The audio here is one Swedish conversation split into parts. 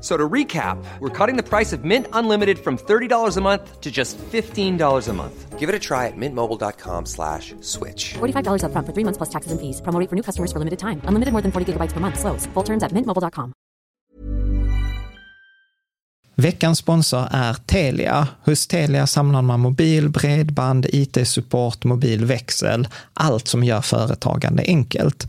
F- So to recap, we're cutting the price of Mint Unlimited from $30 a month to just $15 a month. Give it a try at mintmobile.com slash switch. $45 upfront for three months plus taxes and fees. Promo for new customers for limited time. Unlimited more than 40 gigabytes per month. Slows. Full terms at mintmobile.com. Veckans sponsor är Telia. Hos Telia samlar man mobil, bredband, IT-support, mobilväxel, allt som gör företagande enkelt.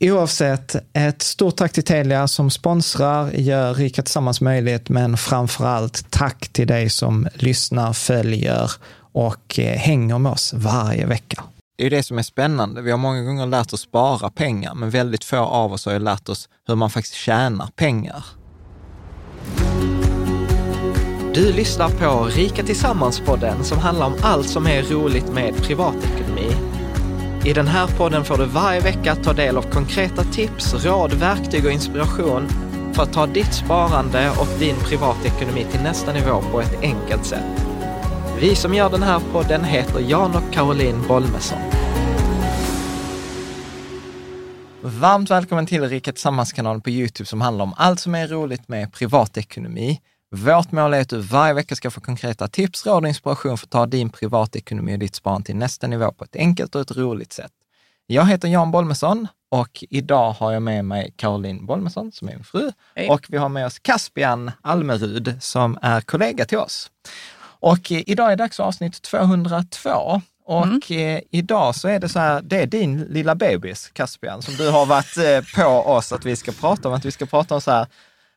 Oavsett, ett stort tack till Telia som sponsrar, gör Rika Tillsammans möjligt, men framför allt tack till dig som lyssnar, följer och eh, hänger med oss varje vecka. Det är ju det som är spännande. Vi har många gånger lärt oss spara pengar, men väldigt få av oss har ju lärt oss hur man faktiskt tjänar pengar. Du lyssnar på Rika Tillsammans-podden som handlar om allt som är roligt med privatekonomi. I den här podden får du varje vecka ta del av konkreta tips, råd, verktyg och inspiration för att ta ditt sparande och din privatekonomi till nästa nivå på ett enkelt sätt. Vi som gör den här podden heter Jan och Caroline Bolmesson. Varmt välkommen till Riket Tillsammans-kanalen på YouTube som handlar om allt som är roligt med privatekonomi. Vårt mål är att du varje vecka ska få konkreta tips, råd och inspiration för att ta din privatekonomi och ditt sparande till nästa nivå på ett enkelt och ett roligt sätt. Jag heter Jan Bolmesson och idag har jag med mig Caroline Bolmesson som är min fru Hej. och vi har med oss Caspian Almerud som är kollega till oss. Och eh, idag är det dags för avsnitt 202. Och eh, idag så är det så här, det är din lilla bebis Caspian som du har varit eh, på oss att vi ska prata om. Att vi ska prata om så här,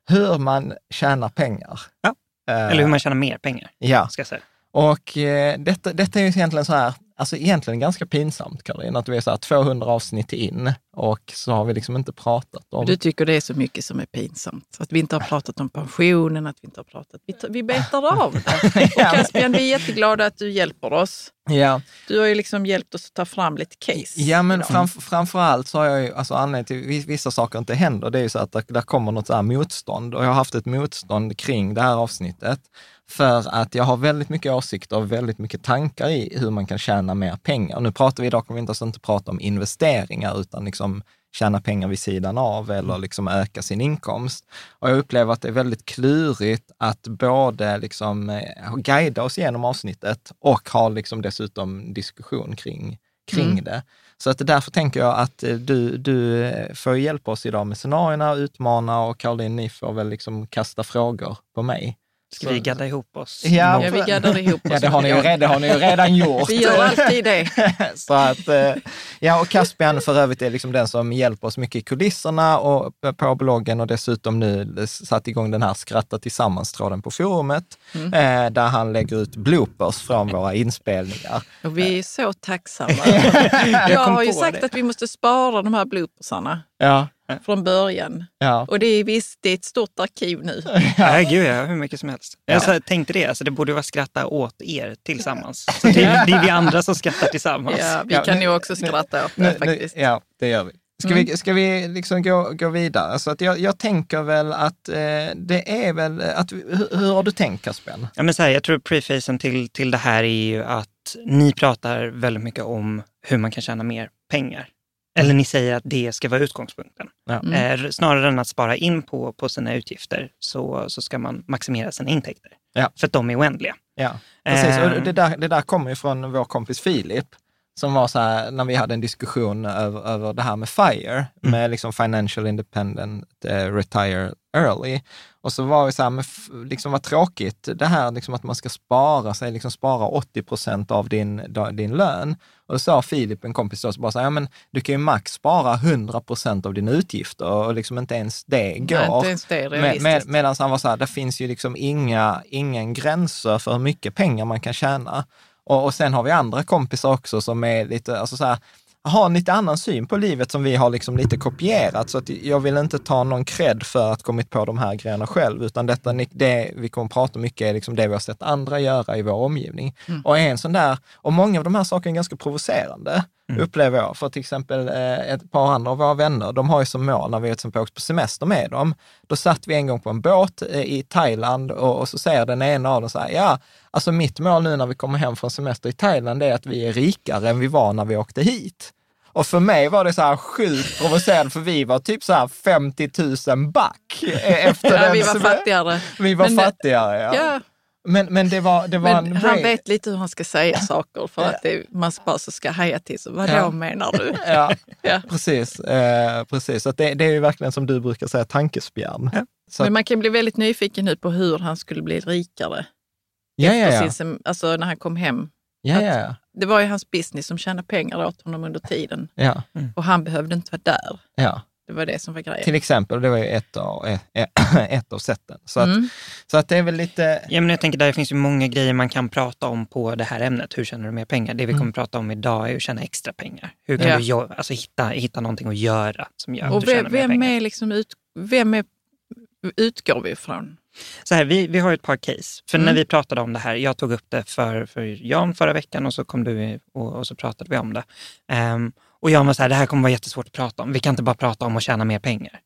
hur man tjänar pengar. Ja. Eh, Eller hur man tjänar mer pengar, Ja, ska säga. och eh, detta, detta är ju egentligen så här, alltså egentligen ganska pinsamt Caroline, att vi är så här 200 avsnitt in och så har vi liksom inte pratat om... Du tycker det är så mycket som är pinsamt. Att vi inte har pratat om pensionen, att vi inte har pratat... Vi, vi betar av det. Och. Caspian, vi är jätteglada att du hjälper oss. Ja, Du har ju liksom hjälpt oss att ta fram lite case. ja men idag. framför, framför allt så har jag ju, alltså anledningen till vis- vissa saker inte händer, det är ju så att där, där kommer något så här motstånd och jag har haft ett motstånd kring det här avsnittet för att jag har väldigt mycket åsikter och väldigt mycket tankar i hur man kan tjäna mer pengar. Nu pratar vi idag, kommer vi inte, alltså inte prata om investeringar, utan liksom tjäna pengar vid sidan av eller liksom öka sin inkomst. Och jag upplever att det är väldigt klurigt att både liksom eh, guida oss igenom avsnittet och ha liksom dessutom diskussion kring, kring Mm. det. Så att därför tänker jag att eh, du, du får hjälpa oss idag med scenarierna, utmana och Caroline, ni får väl liksom kasta frågor på mig Ska vi gadda ihop oss? Ja, Ja, vi gaddar ihop oss. Ja, det har ni ju, redan, det har ni ju redan gjort. Vi gör alltid det. Så att, eh, ja, och Caspian för övrigt är liksom den som hjälper oss mycket i kulisserna och på bloggen och dessutom nu satt igång den här Skratta tillsammans-tråden på forumet, Mm. eh, där han lägger ut bloopers från våra inspelningar. Och vi är så tacksamma. Jag Jag har ju sagt det. att vi måste spara de här bloopersarna Ja, från början. ja. Och det är visst, det är ett stort arkiv nu. Ja, gud ja, hur mycket som helst. Jag så tänkte det, alltså, det borde vara skratta åt er tillsammans. Så det, är, det är vi andra som skrattar tillsammans. Ja, vi Ja, kan nu- nog också skratta åt det faktiskt. ja, det gör vi. Ska vi, ska vi liksom gå, gå vidare? Så att jag, jag tänker väl att eh, det är väl, att, hur, hur har du tänkt Caspian? Ja, men så här, jag tror prefacen till, till det här är ju att ni pratar väldigt mycket om hur man kan tjäna mer pengar. Eller ni säger att det ska vara utgångspunkten. Ja. Eh, snarare än att spara in på, på sina utgifter så, så ska man maximera sina intäkter. Ja. För att de är oändliga. Ja, precis. Eh. Och det, där, det där kommer ju från vår kompis Filip, som var så här, när vi hade en diskussion över, över det här med FIRE, med liksom Financial Independent eh, Retire Early. Och så var vi så här, men f- liksom vad tråkigt det här liksom att man ska spara sig, liksom spara 80 procent av din, din lön. Och då sa Filip, en kompis då, så bara så här, ja men du kan ju max spara 100 procent av dina utgifter och liksom inte ens det går. Nej, inte ens det är Med, med, Medan han var så här, det finns ju liksom inga, ingen gränser för hur mycket pengar man kan tjäna. Och, och sen har vi andra kompisar också som är lite, alltså så här, har en lite annan syn på livet som vi har liksom lite kopierat. Så att jag vill inte ta någon cred för att kommit på de här grejerna själv, utan detta, det vi kommer att prata mycket är liksom det vi har sett andra göra i vår omgivning. Och en sån där, och många av de här sakerna är ganska provocerande, upplever jag. För till exempel eh, ett par andra av våra vänner, de har ju som mål, när vi till exempel åkt på semester med dem, då satt vi en gång på en båt eh, i Thailand och, och så säger den ena av dem så här, ja, alltså mitt mål nu när vi kommer hem från semester i Thailand är att vi är rikare än vi var när vi åkte hit. Och för mig var det så här sjukt provocerande, för vi var typ så här 50 000 back eh, efter Ja, den vi var fattigare. Vi var Men det- fattigare, ja. Ja, Men, men det var, det var men en han vet lite hur han ska säga saker för att det, man bara så ska haja till. Så vadå Ja. menar du? Ja, Ja. precis. Eh, precis. Så det, det är ju verkligen som du brukar säga, tankespjärn. Att, Men man kan bli väldigt nyfiken nu på hur han skulle bli rikare. Ja, ja, ja. sin Alltså när han kom hem. ja, ja, ja. Det var ju hans business som tjänade pengar åt honom under tiden. ja, Och han behövde inte vara där. ja. Det var det som var grejen. Till exempel, det var ju ett av, ett, ett av sätten. Så att, Mm. så att det är väl lite... Ja, men jag tänker där finns ju många grejer man kan prata om på det här ämnet. Hur tjänar du mer pengar? Det vi kommer prata om idag är att tjäna extra pengar. Hur kan Ja. du alltså, hitta, hitta någonting att göra som gör att du tjänar vem, mer vem pengar? är liksom ut, vem är, utgår vi ifrån? Så här, vi, vi har ett par case. För Mm. när vi pratade om det här, jag tog upp det för, för Jan förra veckan och så kom du och, och så pratade vi om det. Ehm, och Jan var så här, det här kommer vara jättesvårt att prata om. Vi kan inte bara prata om att tjäna mer pengar.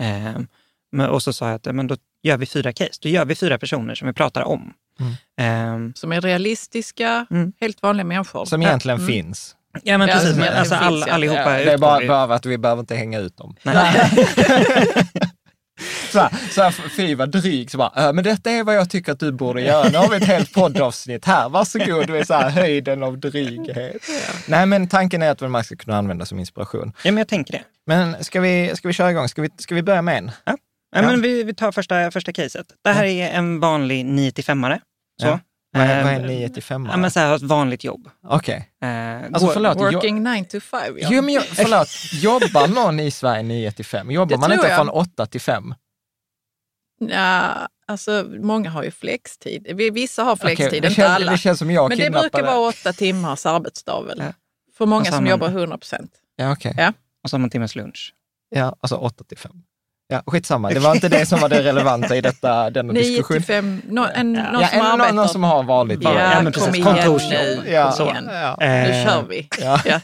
Ehm, men, och så sa jag att men då gör vi fyra case. Då gör vi fyra personer som vi pratar om. Ehm, Som är realistiska, Mm. helt vanliga människor. Som egentligen Mm. finns. ja, men Ja, precis. Men, alltså, all, allihopa Ja, det är bara, bara att vi behöver inte hänga ut dem. Så här, så här, fy vad dryg, så bara, "Äh, men detta är vad jag tycker att du borde göra. Nu har vi ett helt poddavsnitt här, varsågod, du är så här höjden av dryghet. Nej, men tanken är att man ska kunna använda som inspiration. Ja, men jag tänker det. Men ska vi, ska vi köra igång? Ska vi, ska vi börja med en? Ja. Ja. Men vi, vi tar första, första caset. Det här är en vanlig 9-5-are. Så. Ja. Vad är, vad är Ehm, 9 till 5? Ja, men så här, ett vanligt jobb. Okej. Eh, Alltså förlåt, Working 9 to 5. Ja. jo, men jag, förlåt, jobbar någon i Sverige 9 till 5? Jobbar Det man inte jag. från 8 till 5? Ja, alltså, många har ju flextid. Vi- Vissa har flextid, det, inte känns, alla. det känns som jag Men det brukar vara åtta timmars arbetsdag väl? Ja. För många som man- jobbar 100 procent. Ja, okej. Ja. Och så har man timmes lunch. Ja, alltså 8 till 5. Ja, skitsamma, det var inte det som var det relevanta i detta, denna 9 diskussion. till 5, no, en, någon ja, som en, arbetar. någon, någon som har vanligt Ja, Ja, men kom precis. igen Kontorsjobb. nu. Ja, Kom igen. ja. Nu Eh, kör vi. Ja. Ja.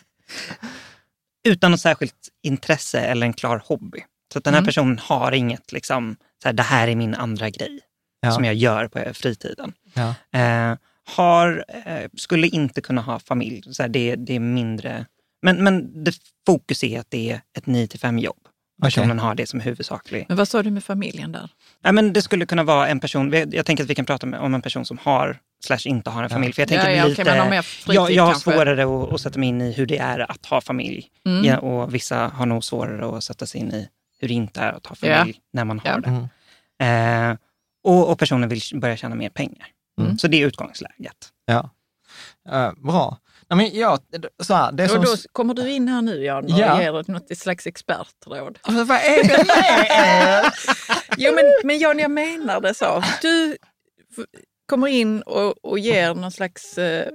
Utan något särskilt intresse eller en klar hobby. Så att den här Mm. personen har inget, liksom, så här, det här är min andra grej Ja. som jag gör på fritiden. Ja. Eh, har, eh, skulle inte kunna ha familj. Så här, det, det är mindre... Men, men det fokus är att det är ett 9-5 jobb. Personen har det som huvudsaklig. Men vad sa du med familjen där? Ja, men det skulle kunna vara en person, jag tänker att vi kan prata med, om en person som har slash inte har en familj. För jag tänker Ja, ja, lite, okej, men har mer fritid jag, jag har kanske. svårare att, att sätta mig in i hur det är att ha familj. Mm. Ja, och vissa har nog svårare att sätta sig in i hur det inte är att ha familj när man har Ja. det. Eh, och, och personen vill börja tjäna mer pengar. Mm. Så det är utgångsläget. Ja. Eh, bra. Nej, men jag, så här, det Och som... då kommer du in här nu Jan och Ja. ger något slags expertråd. Alltså, vad är det med? Jo men, men Jan, jag menar det så. Du kommer in och, och ger någon slags... Eh,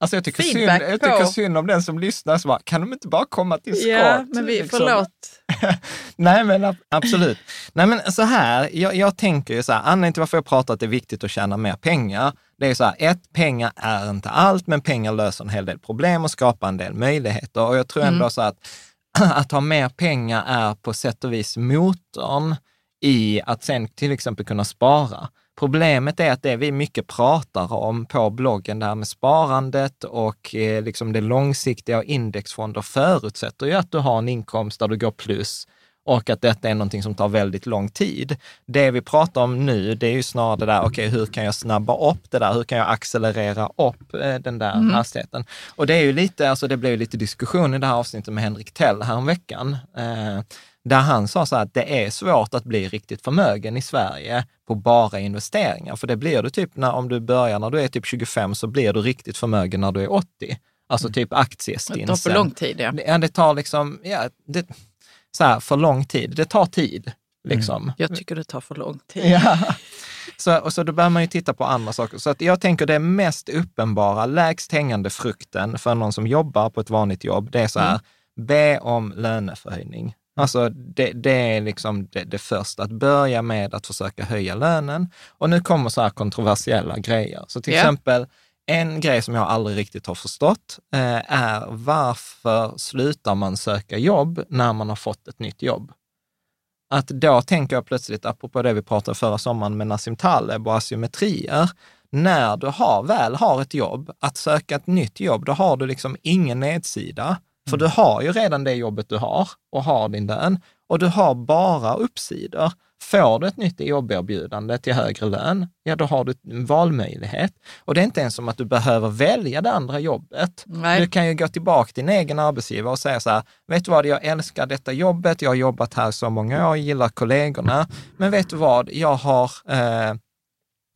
Alltså jag tycker, synd, jag tycker på- synd om den som lyssnar, så bara, kan de inte bara komma till skott? ja, men vi, liksom? förlåt. Nej, men ab- absolut. Nej, men så här, jag, jag tänker ju så här, anledningen till varför jag pratar att det är viktigt att tjäna mer pengar, det är så här, ett, pengar är inte allt, men pengar löser en hel del problem och skapar en del möjligheter. Och jag tror ändå Mm. så att, att ha mer pengar är på sätt och vis motorn i att sen till exempel kunna spara. Problemet är att det vi mycket pratar om på bloggen, det här med sparandet och eh, liksom det långsiktiga och indexfonder förutsätter ju att du har en inkomst där du går plus och att detta är någonting som tar väldigt lång tid. Det vi pratar om nu, det är ju snarare det där, okej, hur kan jag snabba upp det där? Hur kan jag accelerera upp eh, den där hastigheten? Och det är ju lite, alltså det blev lite diskussion i det här avsnittet med Henrik Tell häromveckan, eh, där han sa så att det är svårt att bli riktigt förmögen i Sverige på bara investeringar. För det blir du typ när, om du börjar när du är typ 25 så blir du riktigt förmögen när du är 80. Alltså typ Det tar aktiestinsen. för lång tid ja. Ja, det tar liksom, ja, det, så här, för lång tid. Det tar tid, liksom. Jag tycker det tar för lång tid. Ja. Så, och så då bör man ju titta på andra saker. Så att jag tänker det mest uppenbara, lägst hängande frukten för någon som jobbar på ett vanligt jobb, det är så här, be om löneförhöjning. Alltså det, det är liksom det, det första, att börja med att försöka höja lönen. Och nu kommer så här kontroversiella grejer. Så till Ja. exempel, en grej som jag aldrig riktigt har förstått eh, är varför slutar man söka jobb när man har fått ett nytt jobb? Att då tänker jag plötsligt, apropå det vi pratade förra sommaren med Nassim Taleb och asymmetrier, när du har, väl har ett jobb, att söka ett nytt jobb, då har du liksom ingen nedsida. För du har ju redan det jobbet du har och har din lön och du har bara uppsidor. Får du ett nytt jobberbjudande till högre lön, ja då har du en valmöjlighet. Och det är inte ens som att du behöver välja det andra jobbet. Nej. Du kan ju gå tillbaka till din egen arbetsgivare och säga så här, vet du vad, jag älskar detta jobbet, jag har jobbat här så många år, jag gillar kollegorna, men vet du vad, jag har eh,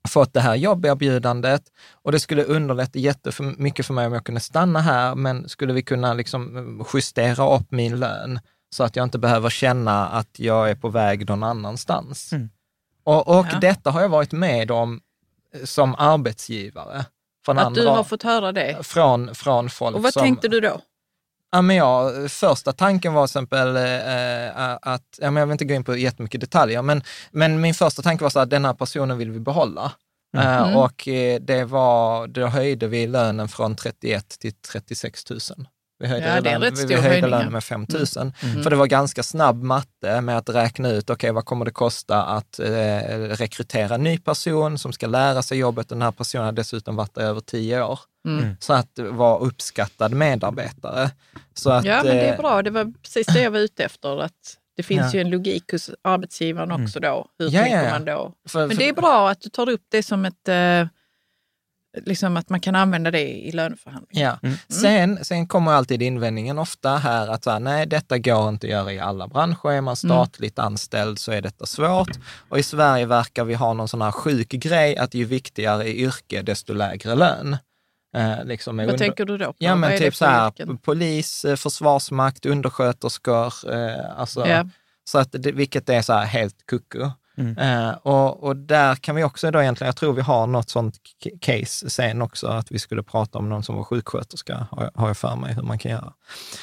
fått det här jobberbjudandet och det skulle underlätta jättemycket för mig om jag kunde stanna här, men skulle vi kunna liksom justera upp min lön så att jag inte behöver känna att jag är på väg någon annanstans. Mm. Och, och Ja. detta har jag varit med om eh, som arbetsgivare. Från Att andra, du har fått höra det. från, från folk Och vad som... tänkte du då? Ja, men ja, första tanken var till exempel eh, att, ja, men jag vill inte gå in på jättemycket detaljer, men, men min första tanke var så att den här personen vill vi behålla. Eh, och eh, det var, då höjde vi lönen från 31 till 36 000. Vi höjde, Ja, rätt vi, vi höjde lönen med 5 000. För det var ganska snabb matte med att räkna ut, okej vad kommer det kosta att eh, rekrytera en ny person som ska lära sig jobbet. Den här personen har dessutom varit där över tio år. Mm. Så att vara uppskattad medarbetare. Så att, Ja, men det är eh, bra. Det var precis det jag var ute efter. Att det finns Ja. Mm. ju en logik hos arbetsgivaren också då. Hur Ja, tänker ja, ja. man då? för- Men det är bra att du tar upp det som ett... Eh, liksom att man kan använda det i löneförhandlingar. Ja. Sen, sen kommer alltid invändningen ofta här att så här, nej, detta går inte att göra i alla branscher. Är man statligt anställd så är detta svårt. Och i Sverige verkar vi ha någon sån här sjuk grej att ju viktigare är yrke, desto lägre lön. Eh, liksom Vad under- tänker du då på? Ja, men typ så här, polis, eh, försvarsmakt, undersköterskor, eh, alltså, Ja. så att vilket är så här helt kucku. Mm. Eh, och, och där kan vi också då egentligen, jag tror vi har något sånt case sen också, att vi skulle prata om någon som var sjuksköterska, har jag, har jag för mig hur man kan göra.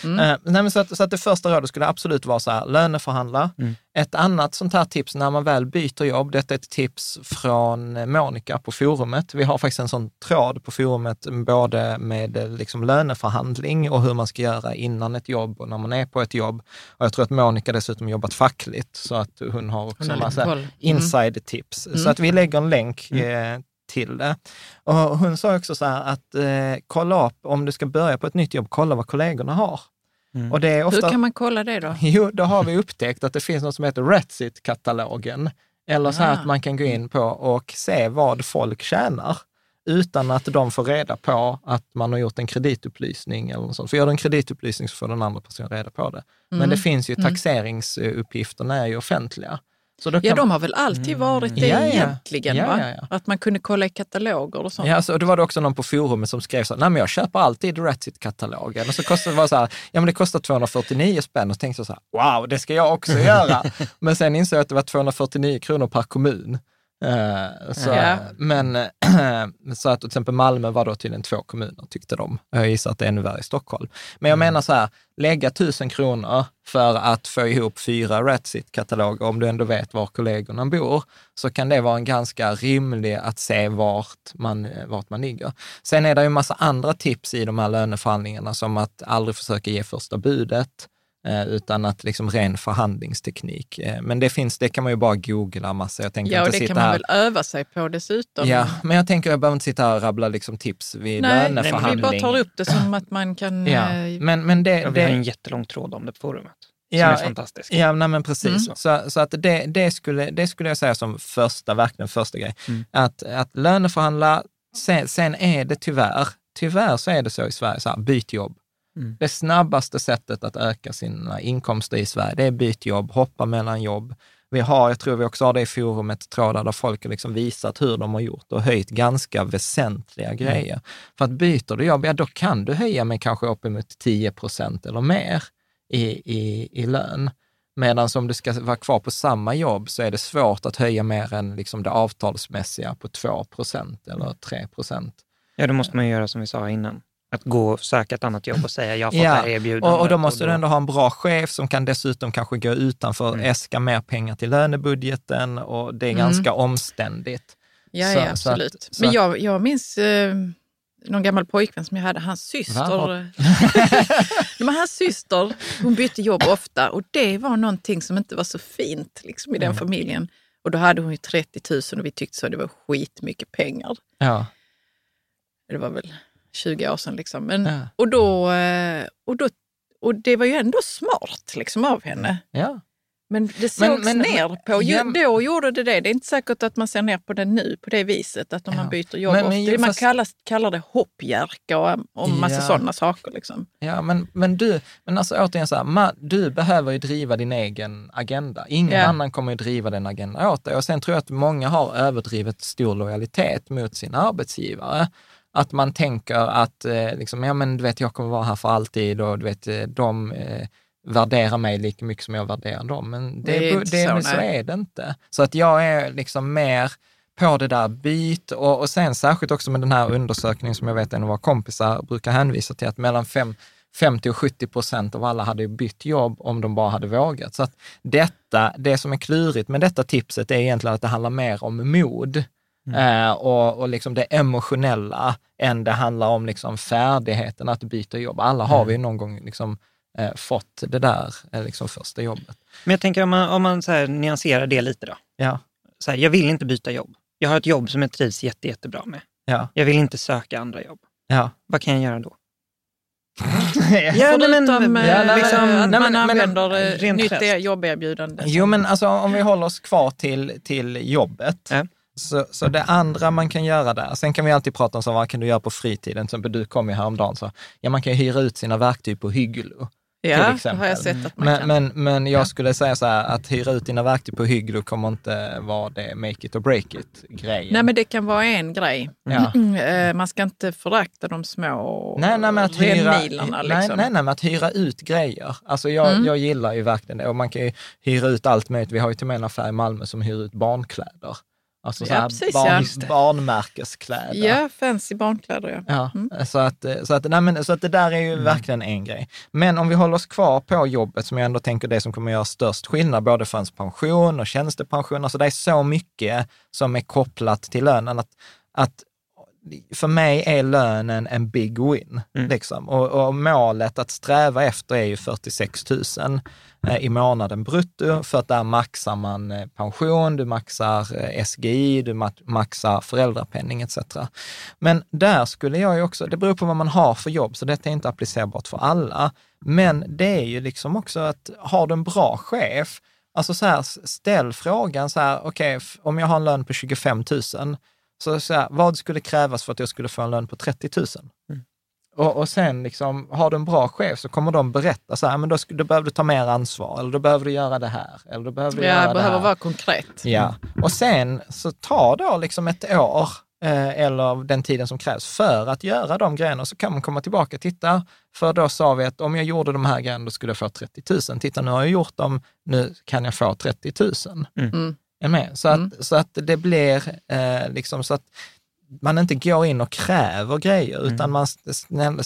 Mm. Eh, nej, så, att, så att det första rådet skulle absolut vara så här, löneförhandla. Mm. Ett annat sånt här tips när man väl byter jobb, detta är ett tips från Monica på forumet. Vi har faktiskt en sån tråd på forumet, både med eh, liksom löneförhandling och hur man ska göra innan ett jobb och när man är på ett jobb. Och jag tror att Monica dessutom jobbat fackligt, så att hon har också Hon har massa. Mm. Inside tips. Så att vi lägger en länk eh, till det. Och hon sa också så här att eh, kolla upp, om du ska börja på ett nytt jobb, kolla vad kollegorna har. Mm. Och det är ofta... Hur kan man kolla det då? Jo, då har vi upptäckt att det finns något som heter Ratsit-katalogen. Eller så här Ah. att man kan gå in på och se vad folk tjänar utan att de får reda på att man har gjort en kreditupplysning eller något sånt. För gör du en kreditupplysning så får den andra personen reda på det. Men Mm. det finns ju taxeringsuppgifterna är ju offentliga. Så då Ja, de har väl alltid varit det Ja, ja. egentligen, Ja, va? ja, ja. Att man kunde kolla i kataloger och sånt. Ja, så, och då var det också någon på forumet som skrev så här, nej men jag köper alltid Ratsit-katalogen. Och så kostade det var så här, ja men det kostar 249 spänn. Och så tänkte jag så här, wow, det ska jag också göra. men sen insåg jag att det var 249 kronor per kommun. Eh, så, Ja. Men så att till exempel Malmö var då tydligen två kommuner, tyckte de. Jag gissar att det är ännu värre i Stockholm. Men jag menar så här, lägga tusen kronor för att få ihop fyra Ratsit-kataloger, om du ändå vet var kollegorna bor, så kan det vara en ganska rimlig att se vart man, vart man ligger. Sen är det ju en massa andra tips i de här löneförhandlingarna, som att aldrig försöka ge första budet, eh, utan att liksom ren förhandlingsteknik. Eh, Men det finns, det kan man ju bara googla massa. Jag tänker Ja, och inte det sitta kan man här. väl öva sig på dessutom. Ja, men jag tänker jag behöver inte sitta här och rabbla liksom tips vid Nej, löneförhandling. vi bara tar upp det som att man kan... Ja, eh, men, men det... Ja, vi har en jättelång tråd om det på forumet. Som Ja, är fantastisk. Ja, nej, men precis. Mm. Så, så att det, det, skulle, det skulle jag säga som första, verkligen första grej. Mm. Att, att löneförhandla, sen, sen är det tyvärr, tyvärr så är det så i Sverige, så här, byt jobb. Mm. Det snabbaste sättet att öka sina inkomster i Sverige, det är byt jobb, hoppa mellan jobb. Vi har, jag tror vi också har det i forumet, trådar där folk har liksom visat hur de har gjort och höjt ganska väsentliga Mm. grejer. För att byter du jobb, ja då kan du höja med kanske uppemot 10 procent eller mer i, i, i lön. Medan om du ska vara kvar på samma jobb så är det svårt att höja mer än liksom det avtalsmässiga på 2 procent eller 3 procent. Ja, då måste man göra som vi sa innan. Att gå och söka ett annat jobb och säga jag har fått Ja, erbjudandet. Och, och då måste du ändå ha en bra chef som kan dessutom kanske gå utanför, Mm. äska mer pengar till lönebudgeten och det är Mm. ganska omständigt. Ja, Så- ja så att- absolut. så Men att- jag, jag minns eh, någon gammal pojkvän som jag hade, hans syster. Men hans syster, hon bytte jobb ofta och det var någonting som inte var så fint liksom, i den Mm. familjen. Och då hade hon ju 30 000 och vi tyckte så det var skitmycket pengar. Ja. Det var väl 20 år sedan. Liksom. Men, Ja. och, då, eh, och, då, och det var ju ändå smart liksom, av henne. ja. Men det sågs Men- men- ner på. Ja. Då gjorde det det. Det är inte säkert att man ser ner på det nu på det viset, att om Ja. man byter jobb. Men- men man fast- kallar, kallar det hoppjerka och, och massa Ja. sådana saker. Liksom. Ja, men, men du, men alltså återigen så här, man, du behöver ju driva din egen agenda. Ingen Ja. annan kommer ju driva den agendan åt dig. Och sen tror jag att många har överdrivet stor lojalitet mot sin arbetsgivare. Att man tänker att, eh, liksom, ja men du vet, jag kommer vara här för alltid och du vet, eh, de eh, värderar mig lika mycket som jag värderar dem. Men det, Det är det, inte det, så, så är det inte. Så att jag är liksom mer på det där byt och, och sen särskilt också med den här undersökningen som jag vet en av våra kompisar brukar hänvisa till, att mellan fem, 50 och 70 procent av alla hade bytt jobb om de bara hade vågat. Så att detta, det som är klurigt med detta tipset är egentligen att det handlar mer om mod eh, och, och liksom det emotionella än det handlar om liksom färdigheten att byta jobb. Alla har vi ju någon gång liksom, eh, fått det där eh, liksom första jobbet. Men jag tänker om man, om man så här nyanserar det lite då. Ja, Så här, jag vill inte byta jobb. Jag har ett jobb som jag trivs jätte, jättebra med. ja, Jag vill inte söka andra jobb. ja. Vad kan jag göra då? Ja, Förutom eh, ja, nej, men- liksom, nej, att men- man men- använder eh, rent nytt jobberbjudande. Jo, men alltså om vi håller oss kvar till, till jobbet. Ja. Så, så det andra man kan göra där, sen kan vi alltid prata om så, vad kan du göra på fritiden? Till exempel du kom ju häromdagen, så ja, man kan ju hyra ut sina verktyg på Hygglo. ja, till det exempel. har jag sett att man Men, kan. men, men jag skulle säga så här, att hyra ut dina verktyg på Hygglo kommer inte vara det make it or break it-grejen. Nej, men det kan vara en grej. Ja. Eh, Man ska inte förakta de små Nej, nej, men att hyra, rännmilarna. nej, Liksom. nej, nej, men att hyra ut grejer. Alltså jag, Mm. jag gillar ju verkligen det och man kan ju hyra ut allt möjligt. Vi har ju till och med en affär i Malmö som hyr ut barnkläder. Alltså så Ja, här precis, barn, ja. Barnmärkeskläder. Ja, fancy barnkläder ja. Ja, så, att, så, att, nej, men, så att det där är ju verkligen en grej. Men om vi håller oss kvar på jobbet, som jag ändå tänker det som kommer göra störst skillnad, både för ens pension och tjänstepension, alltså det är så mycket som är kopplat till lönen, att, att för mig är lönen en big win. Mm. Liksom. Och, och målet att sträva efter är ju 46 000 eh, Eh, i månaden brutto, för att där maxar man eh, pension, du maxar eh, SGI, du maxar föräldrapenning etc. Men där skulle jag ju också, det beror på vad man har för jobb, så detta är inte applicerbart för alla. Men det är ju liksom också att, har du en bra chef, alltså så här, ställ frågan så här, okej, okay, om jag har en lön på 25 000, så, så här, vad skulle krävas för att jag skulle få en lön på 30 000? Mm. Och, och sen liksom, har du en bra chef så kommer de berätta så här, men då, då behöver du ta mer ansvar, eller då behöver du göra det här, eller då behöver du Ja, göra det det behöver här. vara konkret. Ja, och sen så tar då liksom ett år eh, eller den tiden som krävs för att göra de grejerna. Så kan man komma tillbaka och titta, för då sa vi att om jag gjorde de här grejerna då skulle jag få 30 000. Titta, nu har jag gjort dem, nu kan jag få 30 000. Mm. Är med? Så, att, Mm. så att det blir eh, liksom så att man inte går in och kräver grejer, utan man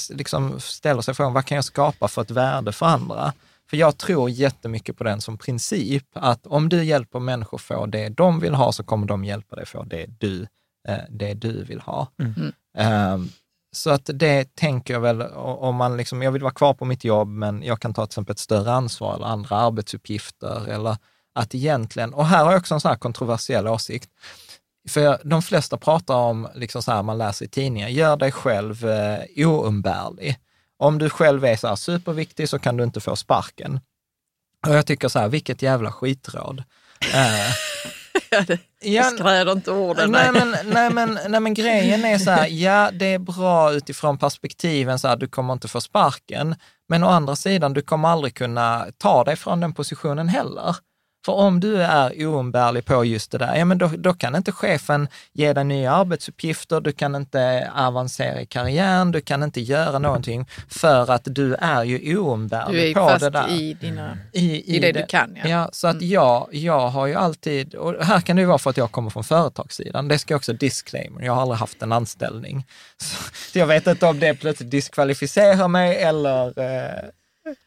liksom ställer sig frågan, vad kan jag skapa för ett värde för andra? För jag tror jättemycket på den som princip, att om du hjälper människor få det de vill ha, så kommer de hjälpa dig få det du, eh, det du vill ha. Mm. Ehm, så att det tänker jag väl, om man liksom, jag vill vara kvar på mitt jobb, men jag kan ta till exempel ett större ansvar eller andra arbetsuppgifter, eller att egentligen, och här har jag också en sån här kontroversiell åsikt, för de flesta pratar om, liksom så här, man läser i tidningar, gör dig själv eh, oumbärlig. Om du själv är så här superviktig så kan du inte få sparken. Och jag tycker så här, vilket jävla skitråd. Eh, Ja, det, ja, jag skräder inte orden. nej, men, nej, men, nej, men grejen är så här, ja det är bra utifrån perspektiven så här, du kommer inte få sparken, men å andra sidan, du kommer aldrig kunna ta dig från den positionen heller. För om du är oumbärlig på just det där, ja men då, då kan inte chefen ge dig nya arbetsuppgifter, du kan inte avancera i karriären, du kan inte göra någonting för att du är ju Du oumbärlig är på det fast där. i, dina, I, i det du kan. Ja. Ja, så att jag, jag har ju alltid, och här kan det ju vara för att jag kommer från företagssidan, det ska jag också disclaimer, jag har aldrig haft en anställning. Så jag vet inte om det plötsligt diskvalificerar mig eller... Eh,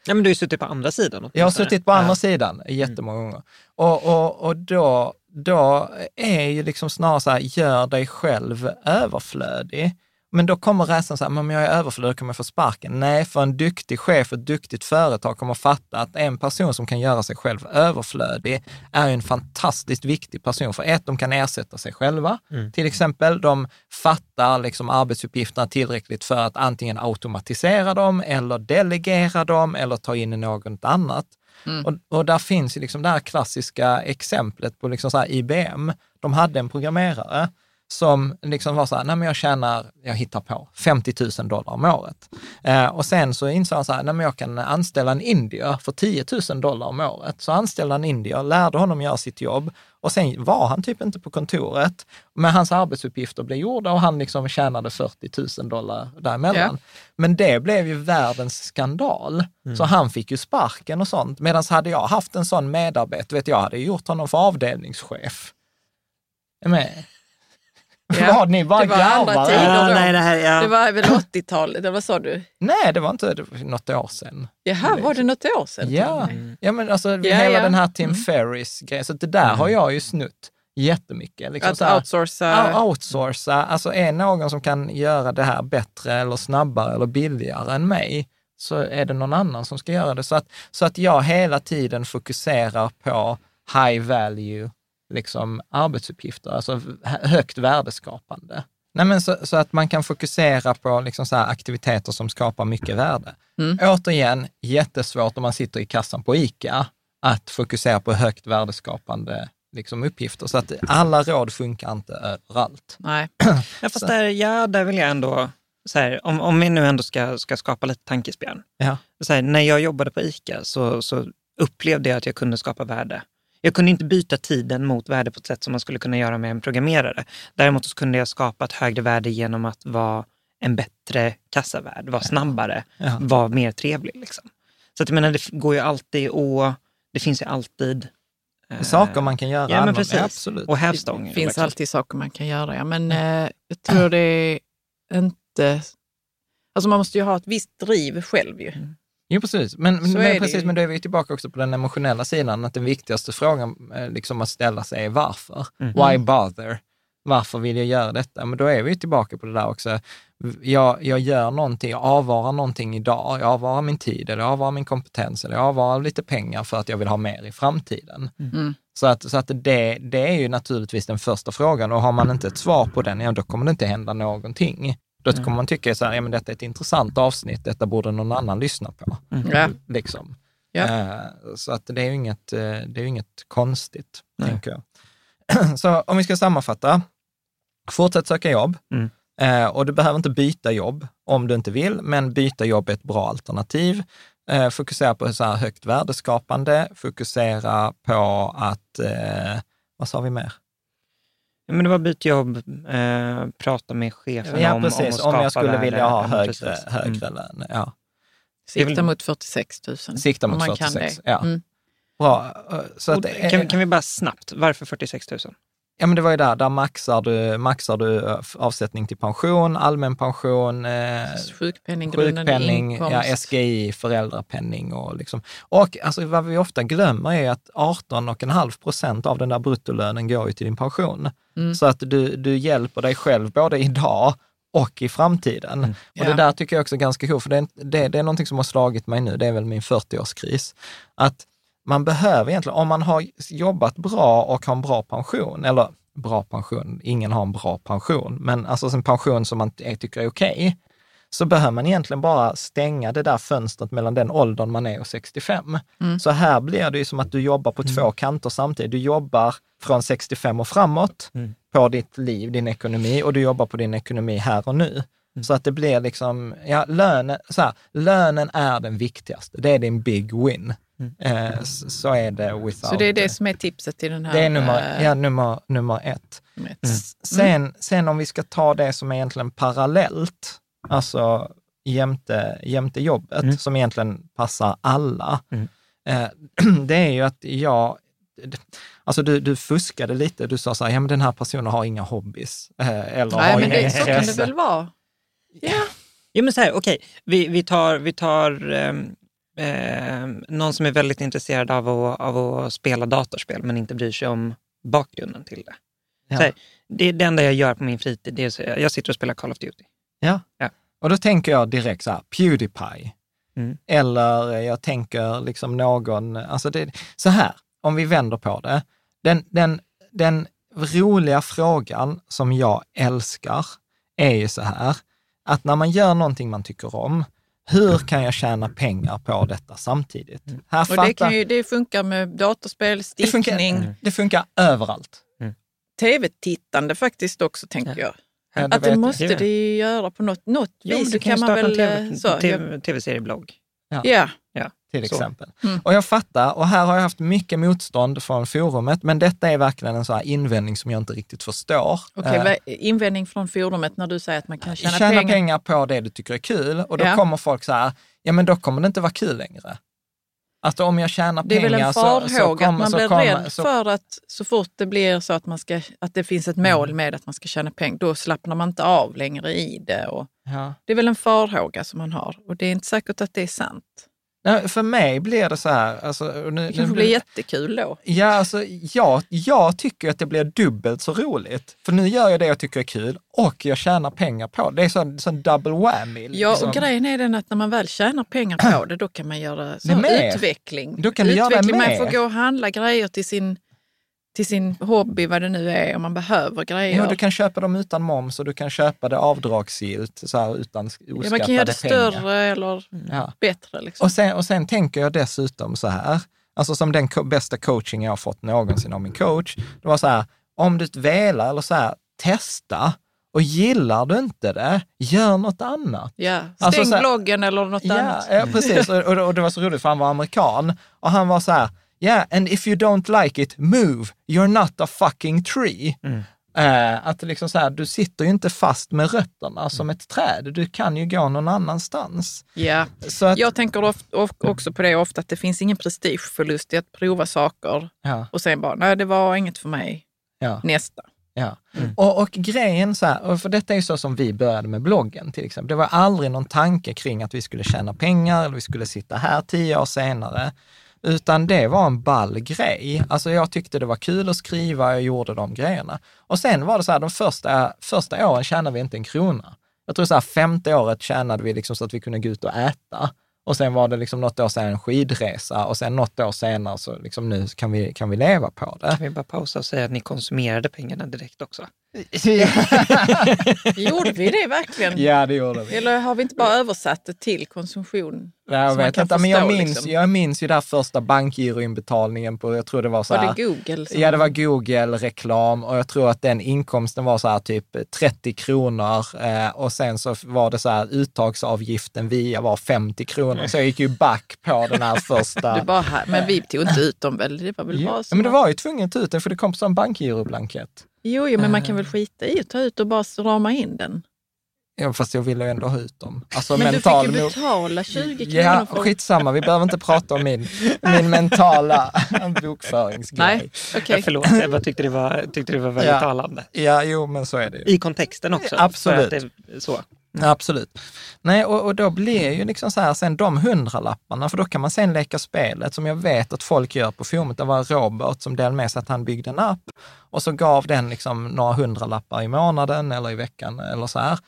Ja, men du har ju suttit på andra sidan. jag har suttit på andra Ja. sidan jättemånga gånger. Och, och, och då, då är ju liksom snarare så här, gör dig själv överflödig. Men då kommer rädslan så här, men om jag är överflödig kommer jag få sparken. Nej, för en duktig chef, ett duktigt företag kommer fatta att en person som kan göra sig själv överflödig är en fantastiskt viktig person. För ett, de kan ersätta sig själva. Till exempel, de fattar liksom arbetsuppgifterna tillräckligt för att antingen automatisera dem eller delegera dem eller ta in något annat. Och, och där finns ju liksom det här klassiska exemplet på liksom så här IBM. De hade en programmerare som liksom var så här, nej men jag tjänar, jag hittar på, 50 000 dollar om året. Eh, och sen så insåg han så här, nej men jag kan anställa en indier för 10 000 dollar om året. Så anställde han en indier, lärde honom göra sitt jobb och sen var han typ inte på kontoret, men hans arbetsuppgifter blev gjorda och han liksom tjänade 40 000 dollar däremellan. Men det blev ju världens skandal. Så han fick ju sparken och sånt. Medan hade jag haft en sån medarbetare, vet jag hade gjort honom för avdelningschef. Med? Ja, Vad, ni bara det var andra tider. Ja, då. nej, det här, ja. Det var väl 80-talet, eller vad sa du? Nej, det var inte det var något år sedan. Jaha, var det något år sedan? Ja, ja men alltså Ja, hela ja. den här Tim Mm. Ferris-grejen, så det där har jag ju snutt jättemycket. Liksom Att så här- outsourca. Outsourca, alltså är någon som kan göra det här bättre eller snabbare eller billigare än mig, så är det någon annan som ska göra det. Så att, så att jag hela tiden fokuserar på high value liksom, arbetsuppgifter, alltså hö- högt värdeskapande. Nej, men så, så att man kan fokusera på liksom så här aktiviteter som skapar mycket värde. Mm. Återigen, jättesvårt om man sitter i kassan på ICA att fokusera på högt värdeskapande liksom, uppgifter. Så att alla råd funkar inte överallt. Nej. Ja, fast där, ja, där vill jag ändå, så här, om, om vi nu ändå ska, ska skapa lite tankespjärn. Ja. Här, när jag jobbade på ICA så, så upplevde jag att jag kunde skapa värde. Jag kunde inte byta tiden mot värde på ett sätt som man skulle kunna göra med en programmerare. Däremot så kunde jag skapa ett högre värde genom att vara en bättre kassavärd, vara snabbare, Ja. vara mer trevlig. Liksom. Så att jag menar, det går ju alltid och det finns ju alltid eh, Saker man kan göra. Ja, men precis. absolut. Och hävstång. Det finns också- alltid saker man kan göra, ja. men eh, jag tror det är inte... Alltså man måste ju ha ett visst driv själv ju. Jo, precis. Men, men, det precis, men då är vi tillbaka också på den emotionella sidan, att den viktigaste frågan eh, liksom att ställa sig är varför. Why bother? Varför vill jag göra detta? Men då är vi tillbaka på det där också. Jag, jag gör någonting, jag avvarar någonting idag, jag avvarar min tid, eller jag avvarar min kompetens, eller jag avvarar lite pengar för att jag vill ha mer i framtiden. Mm. Så att, så att det, det är ju naturligtvis den första frågan och har man inte ett svar på den, ja då kommer det inte hända någonting. Då kommer man tycka så här, ja men detta är ett intressant avsnitt, detta borde någon annan lyssna på. Ja. Liksom. Ja. Eh, så att det är ju inget, eh, det är ju inget konstigt, tänker jag. så om vi ska sammanfatta, fortsätt söka jobb. Mm. Eh, och du behöver inte byta jobb om du inte vill, men byta jobb är ett bra alternativ. Eh, fokusera på så här högt värdeskapande, fokusera på att, vad sa vi mer? Ja, men det var byt jobb, eh, prata med chefen Ja, om, precis. om Om, att skapa jag skulle värde. vilja ha Ja, högre, precis. högre Mm. lön. Ja. Sikta mot 46 000. Sikta om mot man kan 46, det. ja. Mm. Bra. Eh, Så att, kan, kan vi bara snabbt, varför 46 000? Ja, men det var ju där, där maxar du, maxar du eh, avsättning till pension, allmän pension, eh, Sjukpenninggrundande sjukpenning, inkomst. ja, SGI, föräldrapenning och liksom. Och alltså, vad vi ofta glömmer är att 18,5 procent av den där bruttolönen går ju till din pension. Mm. Så att du, du hjälper dig själv både idag och i framtiden. Och Ja. det där tycker jag också är ganska coolt, för det det, det är någonting som har slagit mig nu, det är väl min 40-årskris. Att man behöver egentligen, om man har jobbat bra och har en bra pension, eller bra pension, ingen har en bra pension, men alltså en pension som man tycker är okej, så behöver man egentligen bara stänga det där fönstret mellan den åldern man är och 65. Mm. Så här blir det ju som att du jobbar på två kanter samtidigt. Du jobbar från 65 och framåt Mm. på ditt liv, din ekonomi, och du jobbar på din ekonomi här och nu. Så att det blir liksom, ja, lönen, så här, lönen är den viktigaste. Det är din big win. Eh, s- så är det without... Så det är det som är tipset i den här... det är nummer, eh, ja, nummer, nummer ett. nummer ett. S- Sen, sen om vi ska ta det som är egentligen parallellt, alltså jämte, jämte jobbet, Mm. som egentligen passar alla, Mm. eh, det är ju att jag, alltså du, du fuskade lite, du sa så här, ja men den här personen har inga hobbys. Eh, eller Nej, har men inga det, så kan det väl vara. Ja. Jo men så här, okej, vi, vi tar, vi tar ehm, ehm, någon som är väldigt intresserad av att, av att spela datorspel men inte bryr sig om bakgrunden till det. Ja. Så här, det det enda jag gör på min fritid, det är så, jag sitter och spelar Call of Duty. Ja. Ja. Och då tänker jag direkt så här, Pewdiepie. Mm. Eller jag tänker liksom någon, alltså det, så här, om vi vänder på det. Den, den, den roliga frågan som jag älskar är ju så här, att när man gör någonting man tycker om, hur kan jag tjäna pengar på detta samtidigt? Här Och det, ju, det funkar med datorspel, det, funkar, stickning, det funkar överallt. tv-tittande faktiskt också, tänker jag. Ja, det Att det måste jag. det ju göra på något, något Jo, vis. du kan, kan man starta väl... en eh, så, TV, ja. Tv-serieblogg. ja. Till Så. exempel. Mm. Och jag fattar, och här har jag haft mycket motstånd från forumet, men detta är verkligen en sån här invändning som jag inte riktigt förstår. Okej, Eh, vad- invändning från forumet när du säger att man kan tjäna, tjäna pengar. pengar. på det du tycker är kul och då Ja. kommer folk så här, ja men då kommer det inte vara kul längre. Alltså om jag tjänar Det är pengar väl en så, farhåga så att man så blir kommer, rädd så, för att så fort det blir så att, man ska, att det finns ett mål Mm. med att man ska tjäna pengar, då slappnar man inte av längre i det. Och ja. det är väl en farhåga som man har och det är inte säkert att det är sant. Nej, För mig blir det så här, alltså, nu, Det kanske blir- blir jättekul då. Ja, alltså, jag, jag tycker att det blir dubbelt så roligt. För nu gör jag det jag tycker är kul och jag tjänar pengar på det. Det är sån, sån double whammy. Ja, liksom. och grejen är den att när man väl tjänar pengar på det, då kan man göra så med. utveckling. Då kan du göra det utveckling. Man med. får gå och handla grejer till sin, till sin hobby, vad det nu är, om man behöver grejer. Ja, du kan köpa dem utan moms och du kan köpa det avdragsgillt så här, utan Ja, oskattade man kan göra det pengar. större eller Ja. bättre. Liksom. Och, sen, och sen tänker jag dessutom så här, alltså som den co- bästa coaching jag har fått någonsin av min coach, det var så här, om du velar eller så här, testa och gillar du inte det, gör något annat. Ja, stäng Alltså så här- bloggen eller något Ja, annat. ja precis. Och, och, och det var så roligt för han var amerikan och han var så här, yeah, and if you don't like it, move. You're not a fucking tree. Eh, att det liksom så här, du sitter ju inte fast med rötterna som ett träd. Du kan ju gå någon annanstans. Ja. Så att, Jag tänker of, of, också på det ofta, att det finns ingen prestigeförlust i att prova saker ja, och sen bara, nej det var inget för mig, ja, nästa. ja. Och, och grejen så här, för detta är ju så som vi började med bloggen till exempel. Det var aldrig någon tanke kring att vi skulle tjäna pengar eller vi skulle sitta här tio år senare. Utan det var en ball grej. Alltså jag tyckte det var kul att skriva, jag gjorde de grejerna. Och sen var det så här, de första, första åren tjänade vi inte en krona. Jag tror så här, femte året tjänade vi liksom så att vi kunde gå ut och äta. Och sen var det liksom något år sedan en skidresa och sen något år senare så liksom nu kan vi, kan vi leva på det. Kan vi bara pausa och säga att ni konsumerade pengarna direkt också? Gjorde vi det verkligen? ja, det gjorde vi. Eller har vi inte bara översatt det till konsumtion? Nej, jag vet inte, men jag minns, liksom. jag minns ju där första bankgiroinbetalningen på, jag tror det var så Var här. det Google? Som... Ja, det var Google-reklam och jag tror att den inkomsten var så här typ 30 kronor eh, och sen så var det så här uttagsavgiften via var 50 kronor. Så jag gick ju back på den här första. Du bara, men vi tog inte ut dem väl? Det var väl Ja, bara så men det var ju tvungen att ta ut den för det kom en bankgiroblankett. Jo, jo, men man kan Eh. väl skita i att ta ut och bara rama in den. Ja, fast jag ville ju ändå ha ut dem. Alltså Men mental du fick ju betala 20 kronor Ja, för... skitsamma. Vi behöver inte prata om min, min mentala bokföringsgrej. Nej, okej. Ja, förlåt, jag bara tyckte det var, tyckte det var väldigt Ja. talande. Ja, jo, men så är det ju. I kontexten också. Absolut. För att det, så. Ja, Absolut. Nej, och, och då blir ju liksom så här, sen de hundralapparna, för då kan man sen leka spelet som jag vet att folk gör på forumet. Det var Robert som delade med sig att han byggde en app och så gav den liksom några hundralappar i månaden eller i veckan eller så här.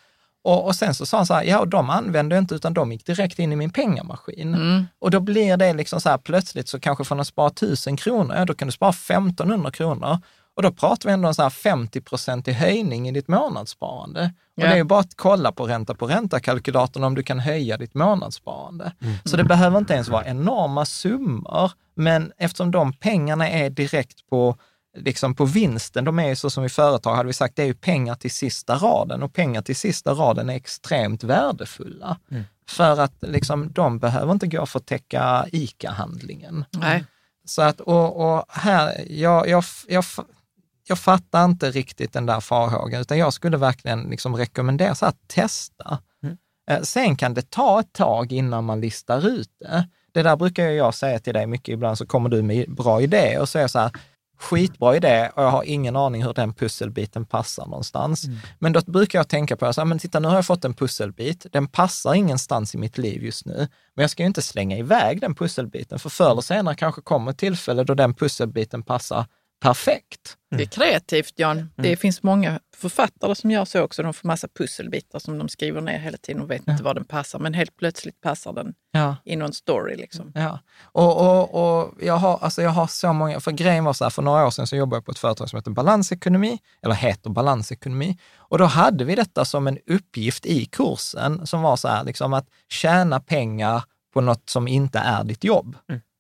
Och, och sen så sa han så här, ja, de använde jag inte utan de gick direkt in i min pengamaskin. Mm. Och då blir det liksom så här, plötsligt så kanske från att spara 1000 kronor, ja, då kan du spara 1500 kronor. Och då pratar vi ändå om så här 50 i höjning i ditt månadssparande. Och Ja. det är ju bara att kolla på ränta på ränta-kalkylatorn om du kan höja ditt månadssparande. Så det behöver inte ens vara enorma summor, men eftersom de pengarna är direkt på, liksom på vinsten, de är ju så som i företag, hade vi sagt, det är ju pengar till sista raden och pengar till sista raden är extremt värdefulla. För att liksom, de behöver inte gå för att täcka ICA-handlingen. Nej. Så att, och, och här, jag, jag, jag, jag fattar inte riktigt den där farhågan, utan jag skulle verkligen liksom rekommendera så att testa. Eh, Sen kan det ta ett tag innan man listar ut det. Det där brukar jag säga till dig mycket, ibland så kommer du med bra idé och jag så här, skitbra idé och jag har ingen aning hur den pusselbiten passar någonstans. Men då brukar jag tänka på, så här, men titta nu har jag fått en pusselbit, den passar ingenstans i mitt liv just nu, men jag ska ju inte slänga iväg den pusselbiten, för förr eller senare kanske kommer ett tillfälle då den pusselbiten passar perfekt. Det är kreativt, Jan. Det finns många författare som gör så också. De får massa pusselbitar som de skriver ner hela tiden och vet inte var den passar. Men helt plötsligt passar den Ja. i någon story. Liksom. Ja, och, och, och jag, har, alltså jag har så många, för grejen var så här, för några år sedan så jobbade jag på ett företag som heter Balansekonomi, eller heter Balansekonomi, och då hade vi detta som en uppgift i kursen som var så här, liksom att tjäna pengar på något som inte är ditt jobb.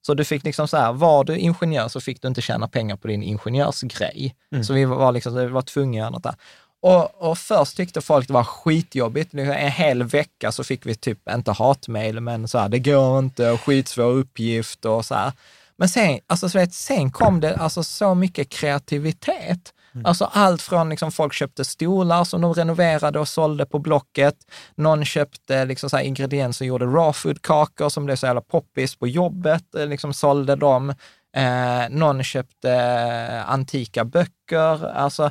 Så du fick liksom så här, var du ingenjör så fick du inte tjäna pengar på din ingenjörsgrej. Så vi var liksom, vi var tvungna att göra något där. Och, och först tyckte folk det var skitjobbigt. En hel vecka så fick vi typ, inte hatmejl, men så här, det går inte, skitsvår uppgift och så här. Men sen, alltså, så vet, sen kom det alltså, så mycket kreativitet. Alltså allt från liksom, folk köpte stolar som de renoverade och sålde på Blocket. Någon köpte liksom, så ingredienser och gjorde raw food-kakor som blev så jävla poppis på jobbet, eh, liksom sålde dem. Eh, någon köpte eh, antika böcker. Alltså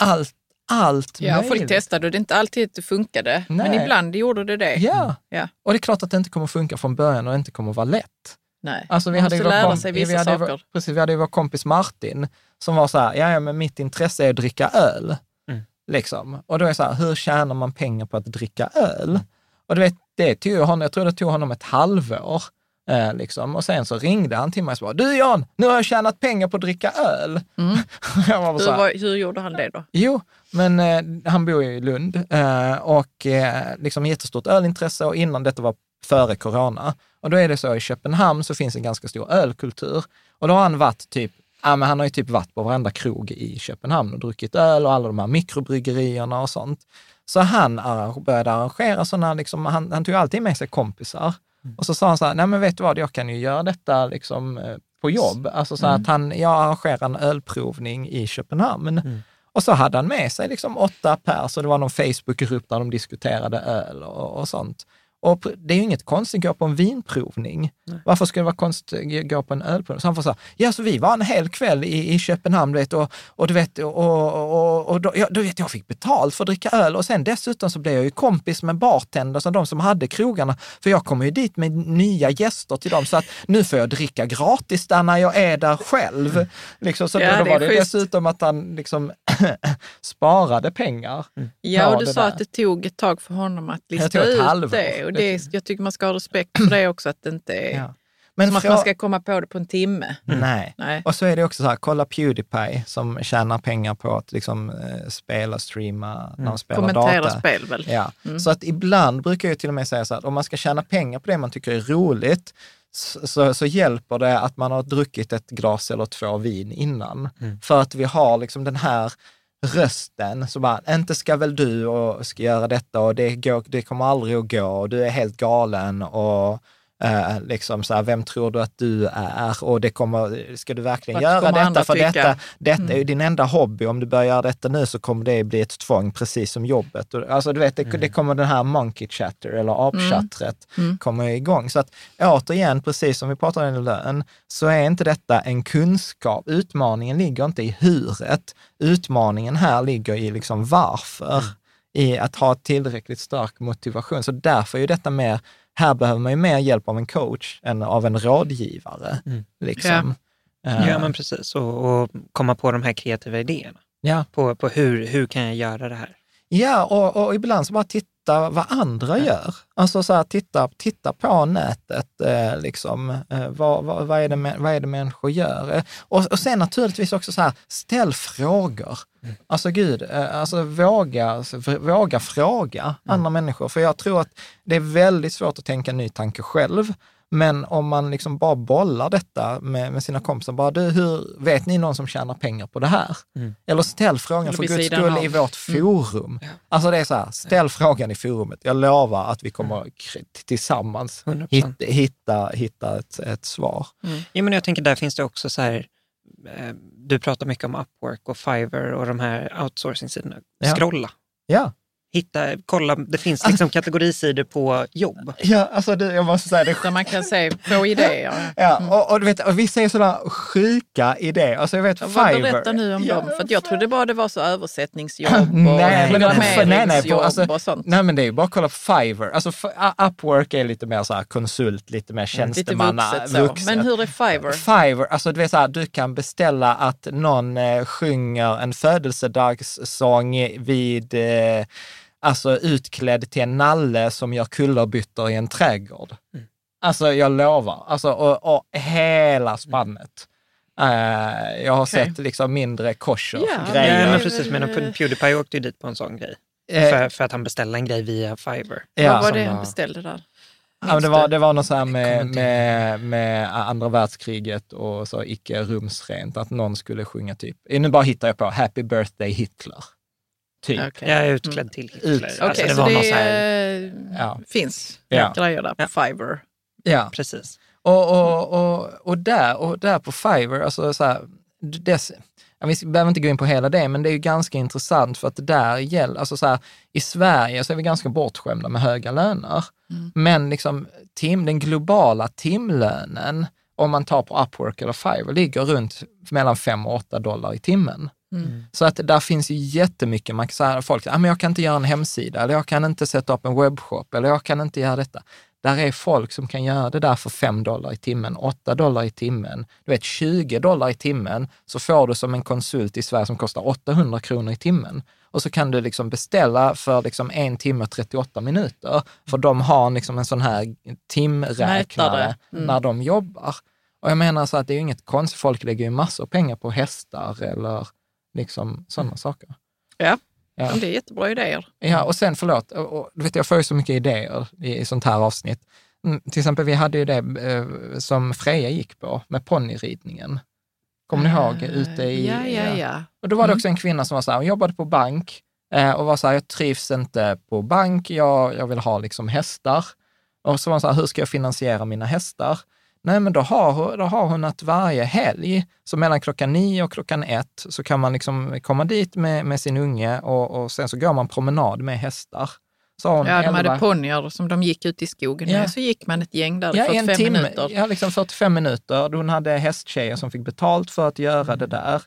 allt, allt Ja, folk möjligt. testade och det är inte alltid att det funkade. Men Nej. ibland gjorde det det. Ja, Ja. och det är klart att det inte kommer funka från början och inte kommer vara lätt. Nej. Alltså, vi Man hade måste lära komp- sig vi vissa hade ju saker. Vår, precis, vi hade ju vår kompis Martin som var så här, ja, men mitt intresse är att dricka öl. Mm. Liksom. Och då är det så här, hur tjänar man pengar på att dricka öl? Och du vet, det tog honom, jag tror det tog honom ett halvår. Eh, liksom. Och sen så ringde han till mig och sa, du Jan, nu har jag tjänat pengar på att dricka öl. Mm. jag var Hur, var, hur gjorde han det då? Jo, men eh, han bor ju i Lund eh, och eh, liksom jättestort ölintresse och innan detta var före corona. Och då är det så i Köpenhamn så finns en ganska stor ölkultur. Och då har han varit typ, ja men han har ju typ varit på varenda krog i Köpenhamn och druckit öl och alla de här mikrobryggerierna och sånt. Så han började arrangera sådana, liksom, han, han tog alltid med sig kompisar. Och så sa han så här, nej men vet du vad, jag kan ju göra detta liksom eh, på jobb. Alltså så att han, jag arrangerar en ölprovning i Köpenhamn. Och så hade han med sig liksom åtta pers och det var någon Facebookgrupp där de diskuterade öl och, och sånt. Och det är ju inget konstigt att gå på en vinprovning. Varför skulle det vara konstigt att gå på en ölprovning? Så han får säga, ja så vi var en hel kväll i, i Köpenhamn, vet, och, och du vet, och, och, och, då, ja, du vet, jag fick betalt för att dricka öl och sen dessutom så blev jag ju kompis med bartenders och de som hade krogarna, för jag kommer ju dit med nya gäster till dem, så att nu får jag dricka gratis där när jag är där själv. Liksom, så Ja, då, då var det schysst. dessutom att han liksom sparade pengar. Ja, på och du sa där. att det tog ett tag för honom att lista ut halvår. det. Och Det- det, jag tycker man ska ha respekt för det också, att det inte är... Ja. Men Som att frå- man ska komma på det på en timme. Nej. Nej. Och så är det också så här, kolla Pewdiepie som tjänar pengar på att liksom eh, spela, streama när de spelar Kommentera data. spel väl? Ja, så att ibland brukar jag till och med säga så här, att om man ska tjäna pengar på det man tycker är roligt, så, så, hjälper det att man har druckit ett glas eller två vin innan. För att vi har liksom den här rösten, så bara, inte ska väl du och ska göra detta och det, går, det kommer aldrig att gå och du är helt galen och eh, liksom så här, vem tror du att du är? Och det kommer, ska du verkligen Vad göra detta? För tycka? detta, detta är ju din enda hobby. Om du börjar göra detta nu så kommer det bli ett tvång, precis som jobbet. Och, Alltså du vet, det, det kommer den här monkey chatter eller apchattret kommer igång. Så att återigen, precis som vi pratade om lön, så är inte detta en kunskap. Utmaningen ligger inte i huret. Utmaningen här ligger i liksom varför. I att ha tillräckligt stark motivation. Så därför är ju detta mer, här behöver man ju mer hjälp av en coach än av en rådgivare. Liksom. Eh, Ja, men precis. Och, och komma på de här kreativa idéerna. ja. På, på hur, hur kan jag göra det här? Ja, och, och ibland så bara titta vad andra gör. Alltså så här, titta, titta på nätet, eh, liksom. Eh, vad, vad, vad, är det, vad är det människor gör? Eh, och, och sen naturligtvis också så här, ställ frågor. Alltså gud, eh, alltså våga, våga fråga andra människor. För jag tror att det är väldigt svårt att tänka ny tanke själv. Men om man liksom bara bollar detta med, med sina kompisar, bara du, hur, vet ni någon som tjänar pengar på det här? Eller ställ frågan Eller för guds skull av. i vårt forum. Alltså det är så här, ställ frågan i forumet. Jag lovar att vi kommer k- tillsammans 100%. hitta, hitta, hitta ett, ett svar. Ja, men jag tänker där finns det också så här, eh, du pratar mycket om Upwork och Fiverr och de här outsourcing-sidorna. Ja. Scrolla, Ja, hitta, kolla, det finns liksom kategorisidor på jobb. ja alltså det, jag måste säga det. Där man kan se, få idéer. Ja, och, och du vet, och vissa är sådana sjuka idéer. Alltså jag vet Ja, Fiverr. berätta nu om Ja, dem? För att jag trodde bara det var så översättningsjobb och nej, på, programmeringsjobb alltså, och sånt. nej, men det är ju bara att kolla på Fiverr. Alltså, Upwork är lite mer så här konsult, lite mer Lite tjänstemanna. vuxet så. Men hur är Fiverr? Fiverr, alltså du vet så här, du kan beställa att någon eh, sjunger en födelsedagssång vid, eh, alltså utklädd till en nalle som gör kullerbyttor i en trädgård. Alltså jag lovar, alltså och, och hela spannet. Eh, jag har Okej. sett liksom mindre kosher-grejer. Ja, men precis, men Pewdiepie åkte ju dit på en sån grej. Eh, För, för att han beställde en grej via Fiverr. ja. Vad var det han beställde där? Ja, men det, var, det var något så här med, med, med andra världskriget och så icke rumsrent, att någon skulle sjunga typ, nu bara hittar jag på, Happy birthday Hitler. Typ. Okej. Jag är utklädd till Hitler. Ut- Alltså, Okej, det så var det här, Ja. finns Ja. grejer där på Ja. Fiverr. Ja, precis. och, och, och, och, där, och där på Fiverr, alltså så här, dess, vi behöver inte gå in på hela det, men det är ju ganska intressant för att det där gäller, alltså så här, i Sverige så är vi ganska bortskämda med höga löner. Men liksom tim, den globala timlönen, om man tar på Upwork eller Fiverr, ligger runt mellan 5 och 8 dollar i timmen. Så att där finns ju jättemycket, man kan säga, folk säger, ah, men jag kan inte göra en hemsida, eller jag kan inte sätta upp en webbshop, eller jag kan inte göra detta. Där är folk som kan göra det där för 5 dollar i timmen, 8 dollar i timmen. Du vet, 20 dollar i timmen så får du som en konsult i Sverige som kostar 800 kronor i timmen. Och så kan du liksom beställa för liksom en timme och 38 minuter, för de har liksom en sån här timräknare. Mm. när de jobbar. Och jag menar så att det är ju inget konstigt, folk lägger ju massor pengar på hästar eller liksom sådana saker. Ja, Ja. det är jättebra idéer. Ja, och sen, förlåt, och, och, du vet, jag får ju så mycket idéer i, i sånt här avsnitt. Mm, till exempel, vi hade ju det eh, som Freja gick på med ponnyridningen. Kommer ni ihåg? Ute i... Ja, ja, ja. Och då var det Mm. också en kvinna som var så här, hon jobbade på bank eh, och var så här, jag trivs inte på bank, jag, jag vill ha liksom hästar. Och så var hon så här, hur ska jag finansiera mina hästar? Nej, men då har, hon- då har hon att varje helg, så mellan klockan nio och klockan ett, så kan man liksom komma dit med, med sin unge och, och sen så går man promenad med hästar. Ja, de hade ponnyer som de gick ut i skogen Ja. med. Så gick man ett gäng där Ja, 45 en timme, minuter. ja, liksom 45 minuter. Hon hade hästtjejer som fick betalt för att göra det där.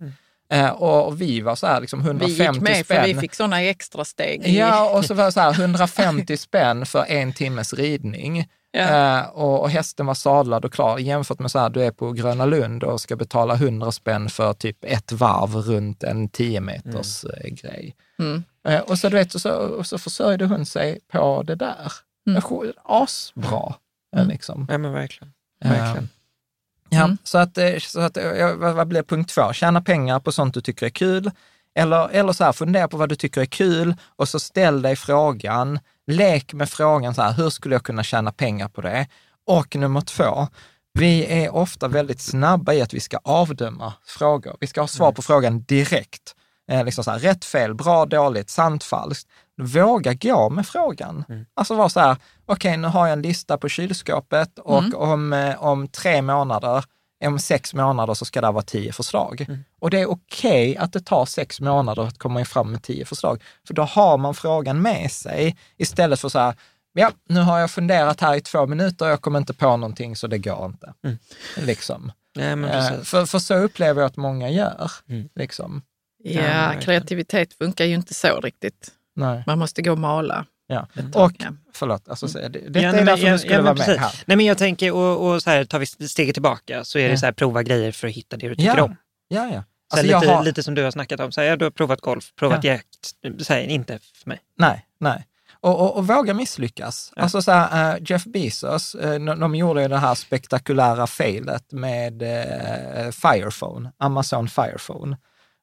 Eh, och, vi var så här, liksom Vi 150 gick med spänn. för vi fick sådana extra steg. Ja, och så var det så här 150 spänn för en timmes ridning. Ja. Eh, och, och hästen var sadlad och klar jämfört med så här, du är på Gröna Lund och ska betala 100 spänn för typ ett varv runt en 10 meters eh, grej. Mm. Eh, och så, du vet, och så, och så försörjde hon sig på det där. Mm. Mm. Asbra, eh, liksom. Ja, men verkligen. Eh, verkligen. Ja, Mm. så att, eh, så att eh, vad blir punkt två? Tjäna pengar på sånt du tycker är kul. Eller, eller så här, fundera på vad du tycker är kul och så ställ dig frågan, lek med frågan så här, hur skulle jag kunna tjäna pengar på det? Och nummer två, vi är ofta väldigt snabba i att vi ska avdöma frågor. Vi ska ha svar på frågan direkt. Eh, liksom så här, rätt, fel, bra, dåligt, sant, falskt. Våga gå med frågan. Alltså vara så här, okej nu har jag en lista på kylskåpet och om, eh, om tre månader, om sex månader så ska det vara tio förslag. Och det är okej att det tar sex månader att komma fram med tio förslag. För då har man frågan med sig istället för så här, ja, nu har jag funderat här i två minuter och jag kommer inte på någonting så det går inte. Liksom. Nej, men Eh, för, för så upplever jag att många gör. Mm. Liksom. Ja, kreativitet funkar ju inte så riktigt. Nej. Man måste gå och mala. Ja. Och, förlåt, alltså, så- det, detta Ja, nej, är därför ja, du skulle ja, vara med precis. här. Nej, men jag tänker, och, och så här, tar vi steget tillbaka, så är det Ja. så här, prova grejer för att hitta det du tycker Ja. om. Ja, ja. Alltså, jag lite, har, lite som du har snackat om, så här, ja, du har provat golf, provat Ja. jakt, så här, inte för mig. Nej, nej. Och, och, och våga misslyckas. Ja. Alltså så här, eh, Jeff Bezos, uh, de, de gjorde ju det här spektakulära failet med uh, Firephone, Amazon Firephone.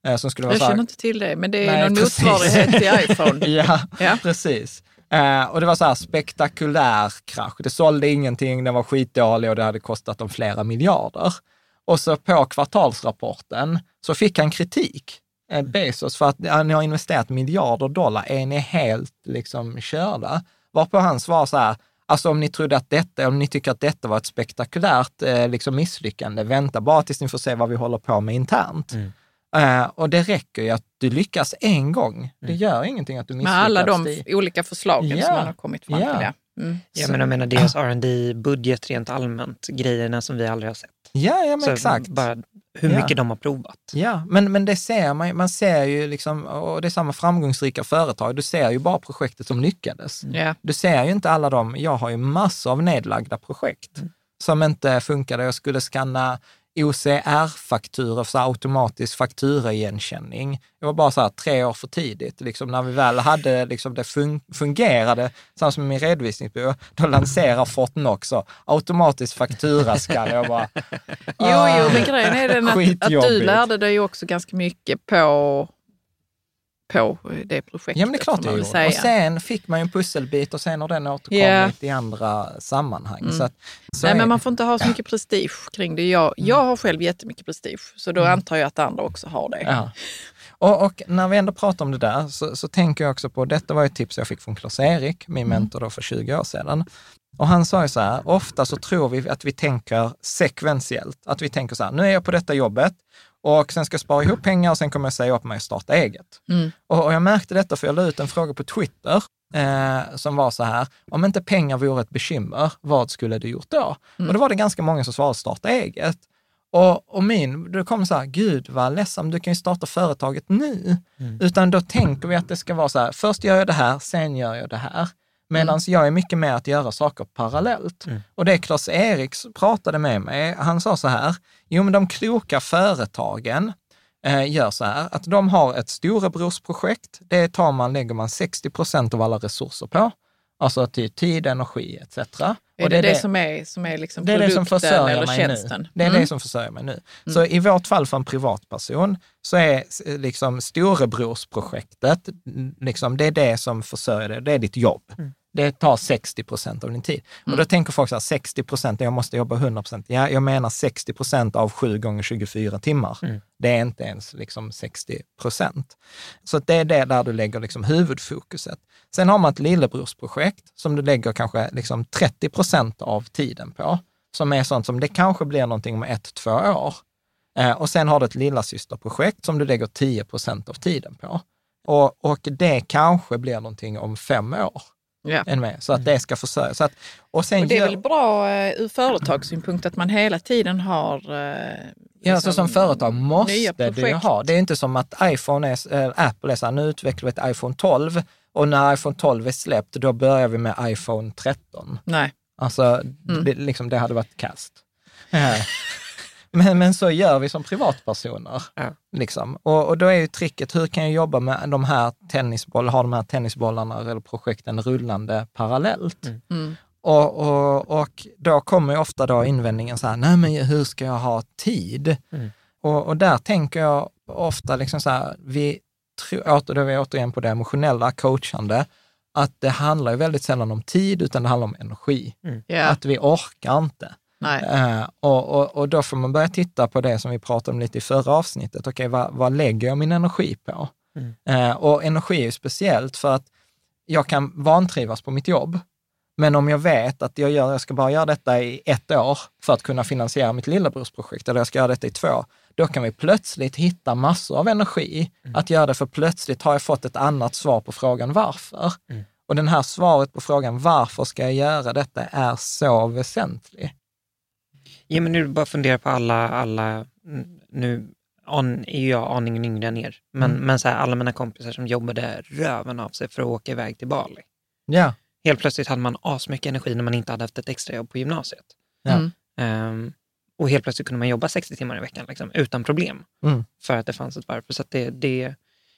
eh, som skulle vara Jag känner inte till det, men det är Nej, någon precis. motsvarighet till iPhone. Ja, Ja. precis. Eh, och det var så här spektakulär krasch. Det sålde ingenting, den var skitdålig och det hade kostat dem flera miljarder. Och så på kvartalsrapporten så fick han kritik, eh, Bezos, för att ja, ni har investerat miljarder dollar, är ni helt liksom körda? Varpå han svarar så här, alltså om ni trodde att detta, om ni tycker att detta var ett spektakulärt eh, liksom misslyckande, vänta bara tills ni får se vad vi håller på med internt. Mm. Eh, och det räcker ju att du lyckas en gång. Det gör ingenting att du Med misslyckas. alla de i- olika förslagen Ja. som man har kommit fram Ja. till. Ja. Mm. Ja, men jag menar deras rd budget rent allmänt, grejerna som vi aldrig har sett. Ja, ja men Så exakt. Bara hur Ja. mycket de har provat. Ja, men, men det ser man, man ser ju liksom, och det är samma framgångsrika företag, du ser ju bara projektet som lyckades. Ja. Du ser ju inte alla de, jag har ju massor av nedlagda projekt som inte funkade. Jag skulle skanna OCR-fakturor, så automatisk fakturaigenkänning. Det var bara så här tre år för tidigt. Liksom när vi väl hade liksom det fun fungerade, samma som min redovisningsbyrå, då lanserar Fortnox automatisk fakturaskanning. Jag bara, Jo, jo, men grejen är den att, att du lärde dig också ganska mycket på, på det projektet. Ja, men det är klart väl gjorde. säga. Och sen fick man ju en pusselbit och sen har den återkommit Ja. i andra sammanhang. Mm. Så att, så Nej, är men det. man får inte ha så mycket prestige kring det. Jag, jag har själv jättemycket prestige, så då antar jag att andra också har det. Ja. Och, och när vi ändå pratar om det där så, så tänker jag också på, detta var ett tips jag fick från Klas-Erik, min mentor då för 20 år sedan. Och han sa ju så här, ofta så tror vi att vi tänker sekventiellt. Att vi tänker så här, nu är jag på detta jobbet och sen ska jag spara ihop pengar och sen kommer jag säga upp mig och starta eget. Mm. Och, och jag märkte detta för jag la ut en fråga på Twitter eh, som var så här, om inte pengar vore ett bekymmer, vad skulle du gjort då? Och då var det ganska många som svarade starta eget. Och, och min, då kom så här, gud vad ledsamt, du kan ju starta företaget nu. Utan då tänker vi att det ska vara så här, först gör jag det här, sen gör jag det här. Medan jag är mycket med att göra saker parallellt. Och det Klas-Erik pratade med mig, han sa så här, jo men de kloka företagen eh, gör så här, att de har ett storebrorsprojekt, det tar man, lägger man 60 procent av alla resurser på. Alltså till tid, energi etc. Är Och det det, som är, som är liksom det är det som försörjer eller mig tjänsten? nu. Det är Mm. det som försörjer mig nu. Så i vårt fall för en privatperson så är liksom storebrorsprojektet, mm, liksom, det är det som försörjer dig, det är ditt jobb. Det tar 60 procent av din tid. Och då tänker folk så här, 60 procent, jag måste jobba 100 procent. Ja, jag menar 60 procent av 7 gånger 24 timmar. Det är inte ens liksom 60 procent. Så det är det där du lägger liksom huvudfokuset. Sen har man ett lillebrorsprojekt som du lägger kanske liksom 30 procent av tiden på, som är sånt som det kanske blir någonting om ett, två år. Eh, och sen har du ett lillasysterprojekt som du lägger 10 procent av tiden på. Och, och det kanske blir någonting om fem år. Ja. Än med, så att det ska försörja. Så att, och sen Och det är gör- väl bra eh, ur företagssynpunkt att man hela tiden har... Eh, Ja, alltså som företag måste du ju ha. Det är inte som att iPhone är, äh, Apple är så här, nu utvecklar vi ett iPhone 12 och när iPhone 12 är släppt, då börjar vi med iPhone 13. Nej. Alltså, det, liksom, det hade varit kast. Men, men så gör vi som privatpersoner. Ja. Liksom. Och, och då är ju tricket, hur kan jag jobba med de här tennisbollarna, ha de här tennisbollarna eller projekten rullande parallellt? Mm. och, och, och då kommer ju ofta då invändningen så här, nej men hur ska jag ha tid? Mm. Och, och där tänker jag ofta liksom så här, vi tror, åter, då är vi återigen på det emotionella, coachande, att det handlar ju väldigt sällan om tid, utan det handlar om energi. Ja. Att vi orkar inte. Eh, och, och, och då får man börja titta på det som vi pratade om lite i förra avsnittet. Okej, vad, vad lägger jag min energi på? Mm. Eh, och energi är ju speciellt för att jag kan vantrivas på mitt jobb, men om jag vet att jag, gör, jag ska bara göra detta i ett år för att kunna finansiera mitt lillebrorsprojekt, eller jag ska göra detta i två, då kan vi plötsligt hitta massor av energi att göra det, för plötsligt har jag fått ett annat svar på frågan varför. Mm. Och den här svaret på frågan varför ska jag göra detta är så väsentlig. Ja, men nu bara fundera på alla, alla mm, nu an, är ju jag aningen yngre än er, men, Mm. men så här, alla mina kompisar som jobbade röven av sig för att åka iväg till Bali. Ja, Helt plötsligt hade man asmycket energi när man inte hade haft ett extrajobb på gymnasiet. Ja. Mm. Ehm, och helt plötsligt kunde man jobba 60 timmar i veckan liksom, utan problem. Mm. För att det fanns ett varför. Så att det, det,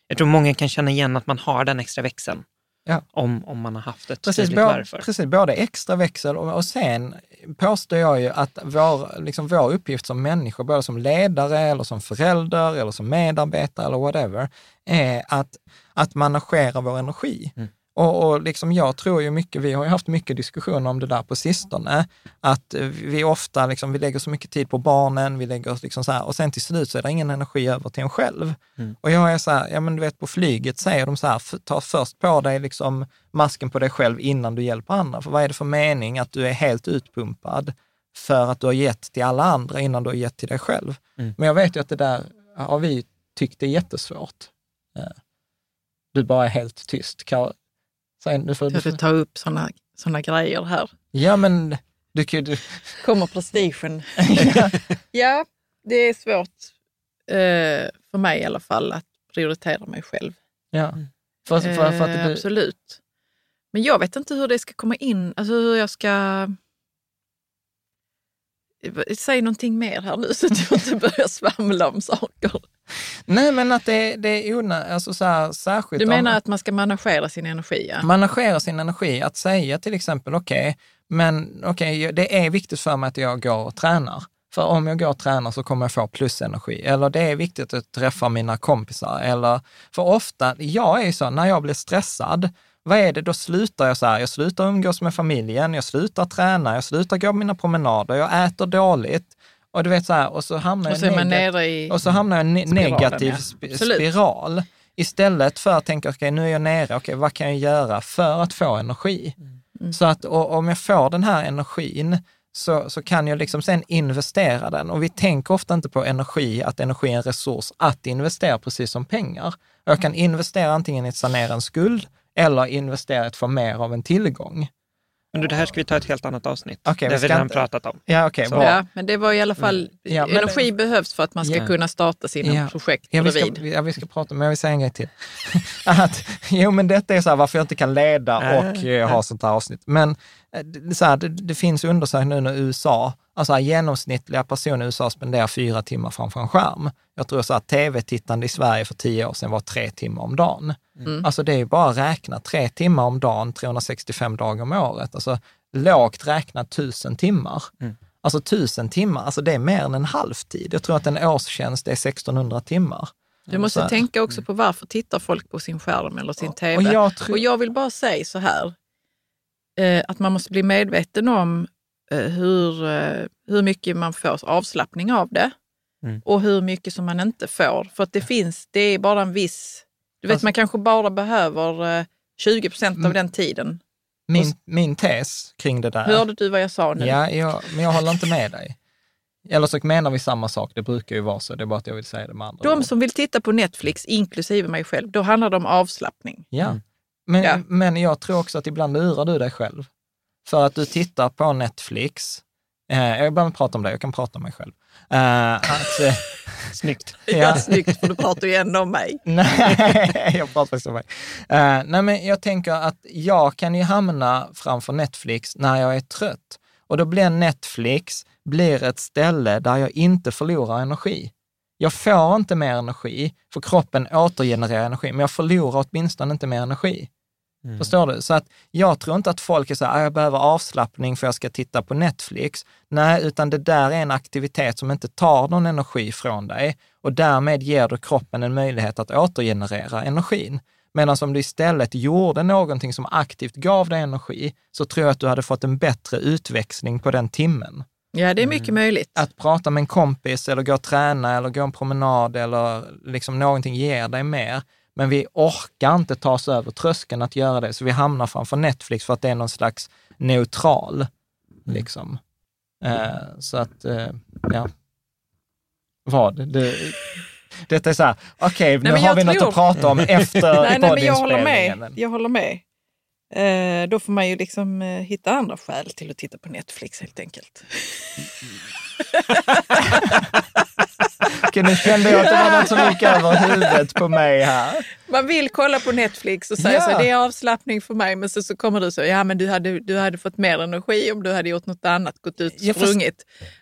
jag tror många kan känna igen att man har den extra växeln. Ja. Om, om man har haft ett Precis, tydligt varför. precis, både extra växel och, och sen påstår jag ju att vår, liksom vår uppgift som människor, både som ledare eller som förälder eller som medarbetare eller whatever, är att, att managera vår energi. Mm. Och, och liksom jag tror ju mycket, vi har ju haft mycket diskussioner om det där på sistone, att vi ofta liksom, vi lägger så mycket tid på barnen, vi lägger liksom så här, och sen till slut så är det ingen energi över till en själv. Mm. Och jag är så här, ja men du vet på flyget säger de så här, "F- ta först på dig liksom masken på dig själv innan du hjälper andra. För vad är det för mening att du är helt utpumpad för att du har gett till alla andra innan du har gett till dig själv? Mm. Men jag vet ju att det där har vi tyckt är jättesvårt. Eh, Du bara är helt tyst. Säg, nu får du, du ta upp sådana såna grejer här? ja men du kan du- Kommer prestigen. ja, Ja, det är svårt eh, för mig i alla fall att prioritera mig själv. ja. För, för, för, att Eh, du, Absolut. Men jag vet inte hur det ska komma in, alltså hur jag ska... Säg någonting mer här nu så att jag inte börjar svamla om saker. nej men att det, det är onödigt, alltså så här, särskilt Du om- menar att man ska managera sin energi? Ja? managera sin energi, att säga till exempel, okej, men okej, det är viktigt för mig att jag går och tränar. För om jag går och tränar så kommer jag få plusenergi. Eller det är viktigt att träffa mina kompisar. Eller, för ofta, jag är ju så, när jag blir stressad, vad är det, då slutar jag så här, jag slutar umgås med familjen, jag slutar träna, jag slutar gå mina promenader, jag äter dåligt. Och du vet så här, och så hamnar Och jag så nere i... och så hamnar jag ne- Spiralen, negativ ja. sp- Absolut. spiral. Istället för att tänka, okej nu är jag nere, okej vad kan jag göra för att få energi? Mm. Så att och, om jag får den här energin så, så kan jag liksom sen investera den. Och vi tänker ofta inte på energi, att energi är en resurs att investera, precis som pengar. Jag kan investera antingen i att sanera en skuld eller investera i att få mer av en tillgång. Men det här ska vi ta ett helt annat avsnitt. Okej, det vi har vi ska redan inte- pratat om. Ja, okej, Så- bra. Ja, men det var i alla fall... Ja, men- energi behövs för att man ska Ja. kunna starta sina Ja. projekt Ja vi, ska, ja, vi ska prata, men jag vill säga en grej till. att, jo, men detta är så här varför jag inte kan leda och eh, ha sånt här avsnitt. Men så här, det, det finns undersökningar nu när USA, alltså här, genomsnittliga personer i USA spenderar fyra timmar framför en skärm. Jag tror så att tv-tittande i Sverige för tio år sedan var tre timmar om dagen. Mm. Alltså det är ju bara att räkna tre timmar om dagen, 365 dagar om året. Alltså lågt räknat tusen timmar. Mm. Alltså tusen timmar, alltså det är mer än en halvtid. Jag tror att en årstjänst är 1600 timmar. Du måste tänka också på varför tittar folk på sin skärm eller sin tv. Och jag tror- Och jag vill bara säga så här, eh, att man måste bli medveten om eh, hur, eh, hur mycket man får avslappning av det Mm. och hur mycket som man inte får. För att det finns, det är bara en viss... Du vet, Alltså- man kanske bara behöver eh, 20 procent av Mm. den tiden. Min, min tes kring det där. Hörde du vad jag sa nu? Ja, jag, men jag håller inte med dig. Eller så menar vi samma sak, det brukar ju vara så, det är bara att jag vill säga det med andra De ord. som vill titta på Netflix, inklusive mig själv, då handlar det om avslappning. Ja. Mm. Men, Ja. men jag tror också att ibland lurar du dig själv. För att du tittar på Netflix, eh, jag behöver prata om det, jag kan prata om mig själv. Eh, att, eh, Snyggt. Ja, Ja. snyggt, för du pratar ju ändå om mig. Nej, jag pratar faktiskt om mig. Eh, nej, men jag tänker att jag kan ju hamna framför Netflix när jag är trött. Och då blir Netflix blir ett ställe där jag inte förlorar energi. Jag får inte mer energi, för kroppen återgenererar energi, men jag förlorar åtminstone inte mer energi. Förstår du? Så att jag tror inte att folk är så här, "Ah, jag behöver avslappning för jag ska titta på Netflix. Nej, utan det där är en aktivitet som inte tar någon energi från dig och därmed ger du kroppen en möjlighet att återgenerera energin. Medan om du istället gjorde någonting som aktivt gav dig energi, så tror jag att du hade fått en bättre utväxling på den timmen. Ja, det är mycket möjligt. Att prata med en kompis eller gå och träna eller gå en promenad eller liksom någonting ger dig mer. Men vi orkar inte ta oss över tröskeln att göra det, så vi hamnar framför Netflix för att det är någon slags neutral. Liksom. Eh, så att, eh, ja. Vad? Det, detta är så här, okej, nu men har vi något tror- att prata om efter nej, nej, men jag håller med. Jag håller med. Eh, då får man ju liksom eh, hitta andra skäl till att titta på Netflix helt enkelt. Okej, nu kände jag att det var något som gick över huvudet på mig här. Man vill kolla på Netflix och säga Ja. så det är avslappning för mig, men så, så kommer du så, ja men du hade, du hade fått mer energi om du hade gjort något annat, gått ut och Jag sprungit.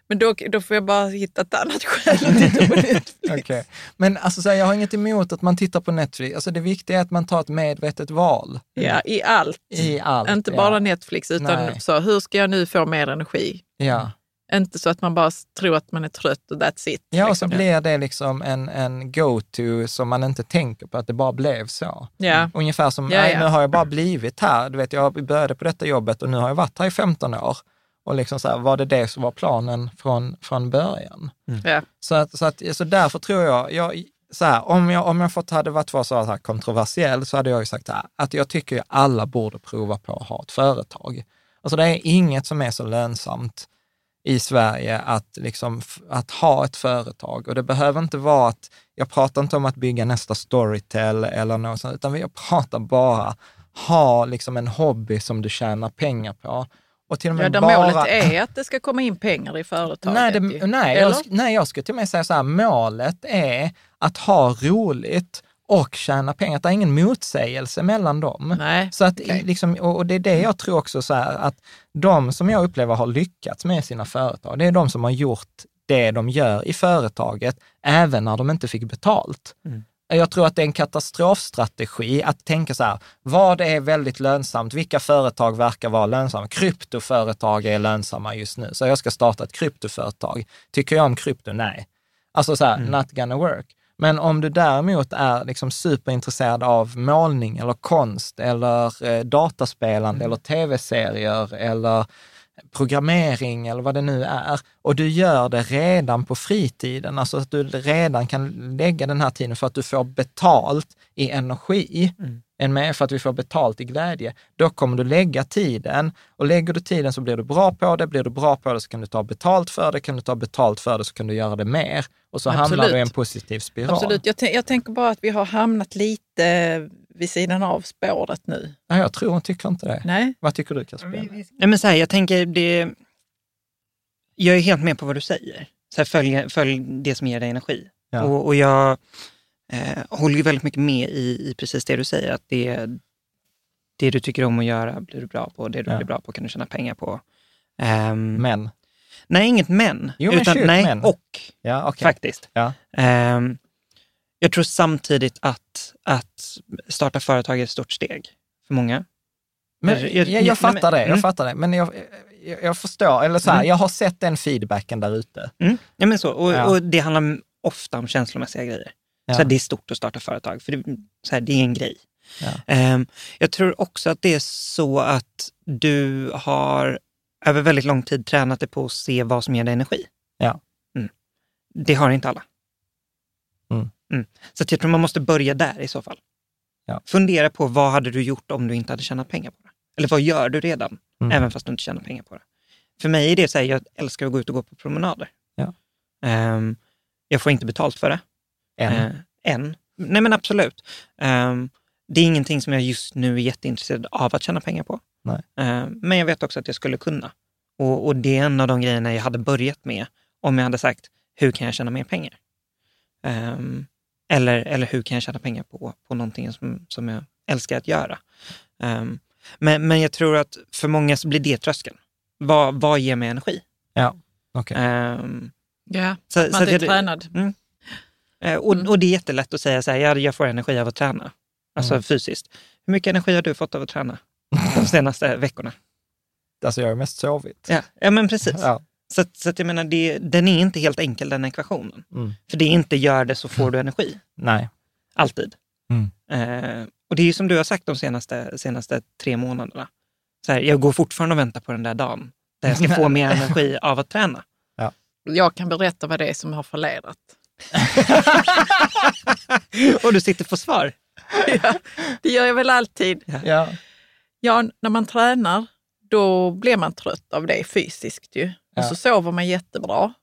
Men då, då får jag bara hitta ett annat skäl att titta på Netflix. Okej. Men alltså, så här, jag har inget emot att man tittar på Netflix. Alltså, det viktiga är att man tar ett medvetet val Ja, i allt. i allt. Inte ja. bara Netflix, utan Nej. så, hur ska jag nu få mer energi? Ja. Inte så att man bara tror att man är trött och that's it. Ja, och så liksom. blir det liksom en, en go-to som man inte tänker på, att det bara blev så. Ja. Ungefär som, Ja, ja. nu har jag bara blivit här. Du vet, jag började på detta jobbet och nu har jag varit här i 15 år. Och liksom så här, var det det som var planen från, från början? Ja. Så, att, så, att, så därför tror jag, jag så här, om jag, om jag fått, hade varit för så här kontroversiell så hade jag ju sagt här, att jag tycker ju alla borde prova på att ha ett företag. Alltså det är inget som är så lönsamt i Sverige att, liksom, att ha ett företag. Och det behöver inte vara att, jag pratar inte om att bygga nästa Storytel eller något sånt, utan jag pratar bara ha liksom en hobby som du tjänar pengar på. Och till och med Ja, där bara... målet är att det ska komma in pengar i företaget. Nej, det, nej, jag, nej, jag skulle till och med säga så här, målet är att ha roligt och tjäna pengar. Att det är ingen motsägelse mellan dem. Nej, Så att, okej. liksom, och det är det jag tror också, så här, att de som jag upplever har lyckats med sina företag, det är de som har gjort det de gör i företaget, även när de inte fick betalt. Jag tror att det är en katastrofstrategi att tänka så här, vad är väldigt lönsamt? Vilka företag verkar vara lönsamma? Kryptoföretag är lönsamma just nu, så jag ska starta ett kryptoföretag. Tycker jag om krypto? Nej. Alltså så här, not gonna work. Men om du däremot är liksom superintresserad av målning eller konst eller eh, dataspelande eller tv-serier eller programmering eller vad det nu är och du gör det redan på fritiden, alltså att du redan kan lägga den här tiden för att du får betalt i energi, än med för att vi får betalt i glädje, då kommer du lägga tiden och lägger du tiden så blir du bra på det, blir du bra på det så kan du ta betalt för det, kan du ta betalt för det så kan du göra det mer och så hamnar Absolut. du i en positiv spiral. Absolut. Jag, jag tänker bara att vi har hamnat lite vid sidan av spåret nu. Nej, jag tror hon tycker inte det. Nej? Vad tycker du Kasper? Nej, men så här, jag tänker det... Jag är helt med på vad du säger. Så här, följ, följ det som ger dig energi. Ja. Och, och jag eh, håller ju väldigt mycket med i, i precis det du säger. Att det, det du tycker om att göra blir du bra på. Det du Ja. blir bra på kan du tjäna pengar på. Ehm, Men, Nej, inget men. Jo, men utan, shoot, nej, men. och ja okej. faktiskt. Ja. Ehm, jag tror samtidigt att, att starta företag är ett stort steg för många. Men, Jag- jag, jag- jag, fattar det, jag mm. fattar det. Men jag, jag, jag förstår, eller så här, Mm. jag har sett den feedbacken där ute. Mm. Ja, men så. Och, Ja. och det handlar ofta om känslomässiga grejer. Ja. Så här, det är stort att starta företag, för det, så här, det är en grej. Ja. Ehm, jag tror också att det är så att du har över väldigt lång tid tränat dig på att se vad som ger dig energi. Ja. Mm. Det har inte alla. Mm. Mm. Så jag tror man måste börja där i så fall. Ja. Fundera på vad hade du gjort om du inte hade tjänat pengar på det? Eller vad gör du redan, Mm. även fast du inte tjänar pengar på det? För mig är det så här, jag älskar att gå ut och gå på promenader. Ja. Ehm, jag får inte betalt för det. Än. Eh, än. Nej men absolut. Ehm, det är ingenting som jag just nu är jätteintresserad av att tjäna pengar på. Nej. Ehm, men jag vet också att jag skulle kunna. Och, och det är en av de grejerna jag hade börjat med om jag hade sagt, hur kan jag tjäna mer pengar? Ehm, eller, eller hur kan jag tjäna pengar på, på någonting som, som jag älskar att göra? Ehm, men, men jag tror att för många så blir det tröskeln. Vad, vad ger mig energi? Ja, okej. Ehm, Ja, så, man så jag- tränad. Eh, Och, Mm. och det är jättelätt att säga så här, ja, jag får energi av att träna, alltså Mm. fysiskt. Hur mycket energi har du fått av att träna de senaste veckorna? Alltså jag har mest sovit. Ja, ja men precis. Ja. Så, att- så att jag menar, det, den är inte helt enkel den ekvationen. Mm. För det är inte gör det så får du energi. Nej. Alltid. Mm. Eh, och det är ju som du har sagt de senaste, senaste tre månaderna. Så här, jag går fortfarande och väntar på den där dagen där jag ska få mer energi av att träna. Jag kan berätta vad det är som har fallerat. Och du sitter på svar. ja, det gör jag väl alltid. Ja. Ja, när man tränar, då blir man trött av det fysiskt ju. Ja. Och så sover man jättebra.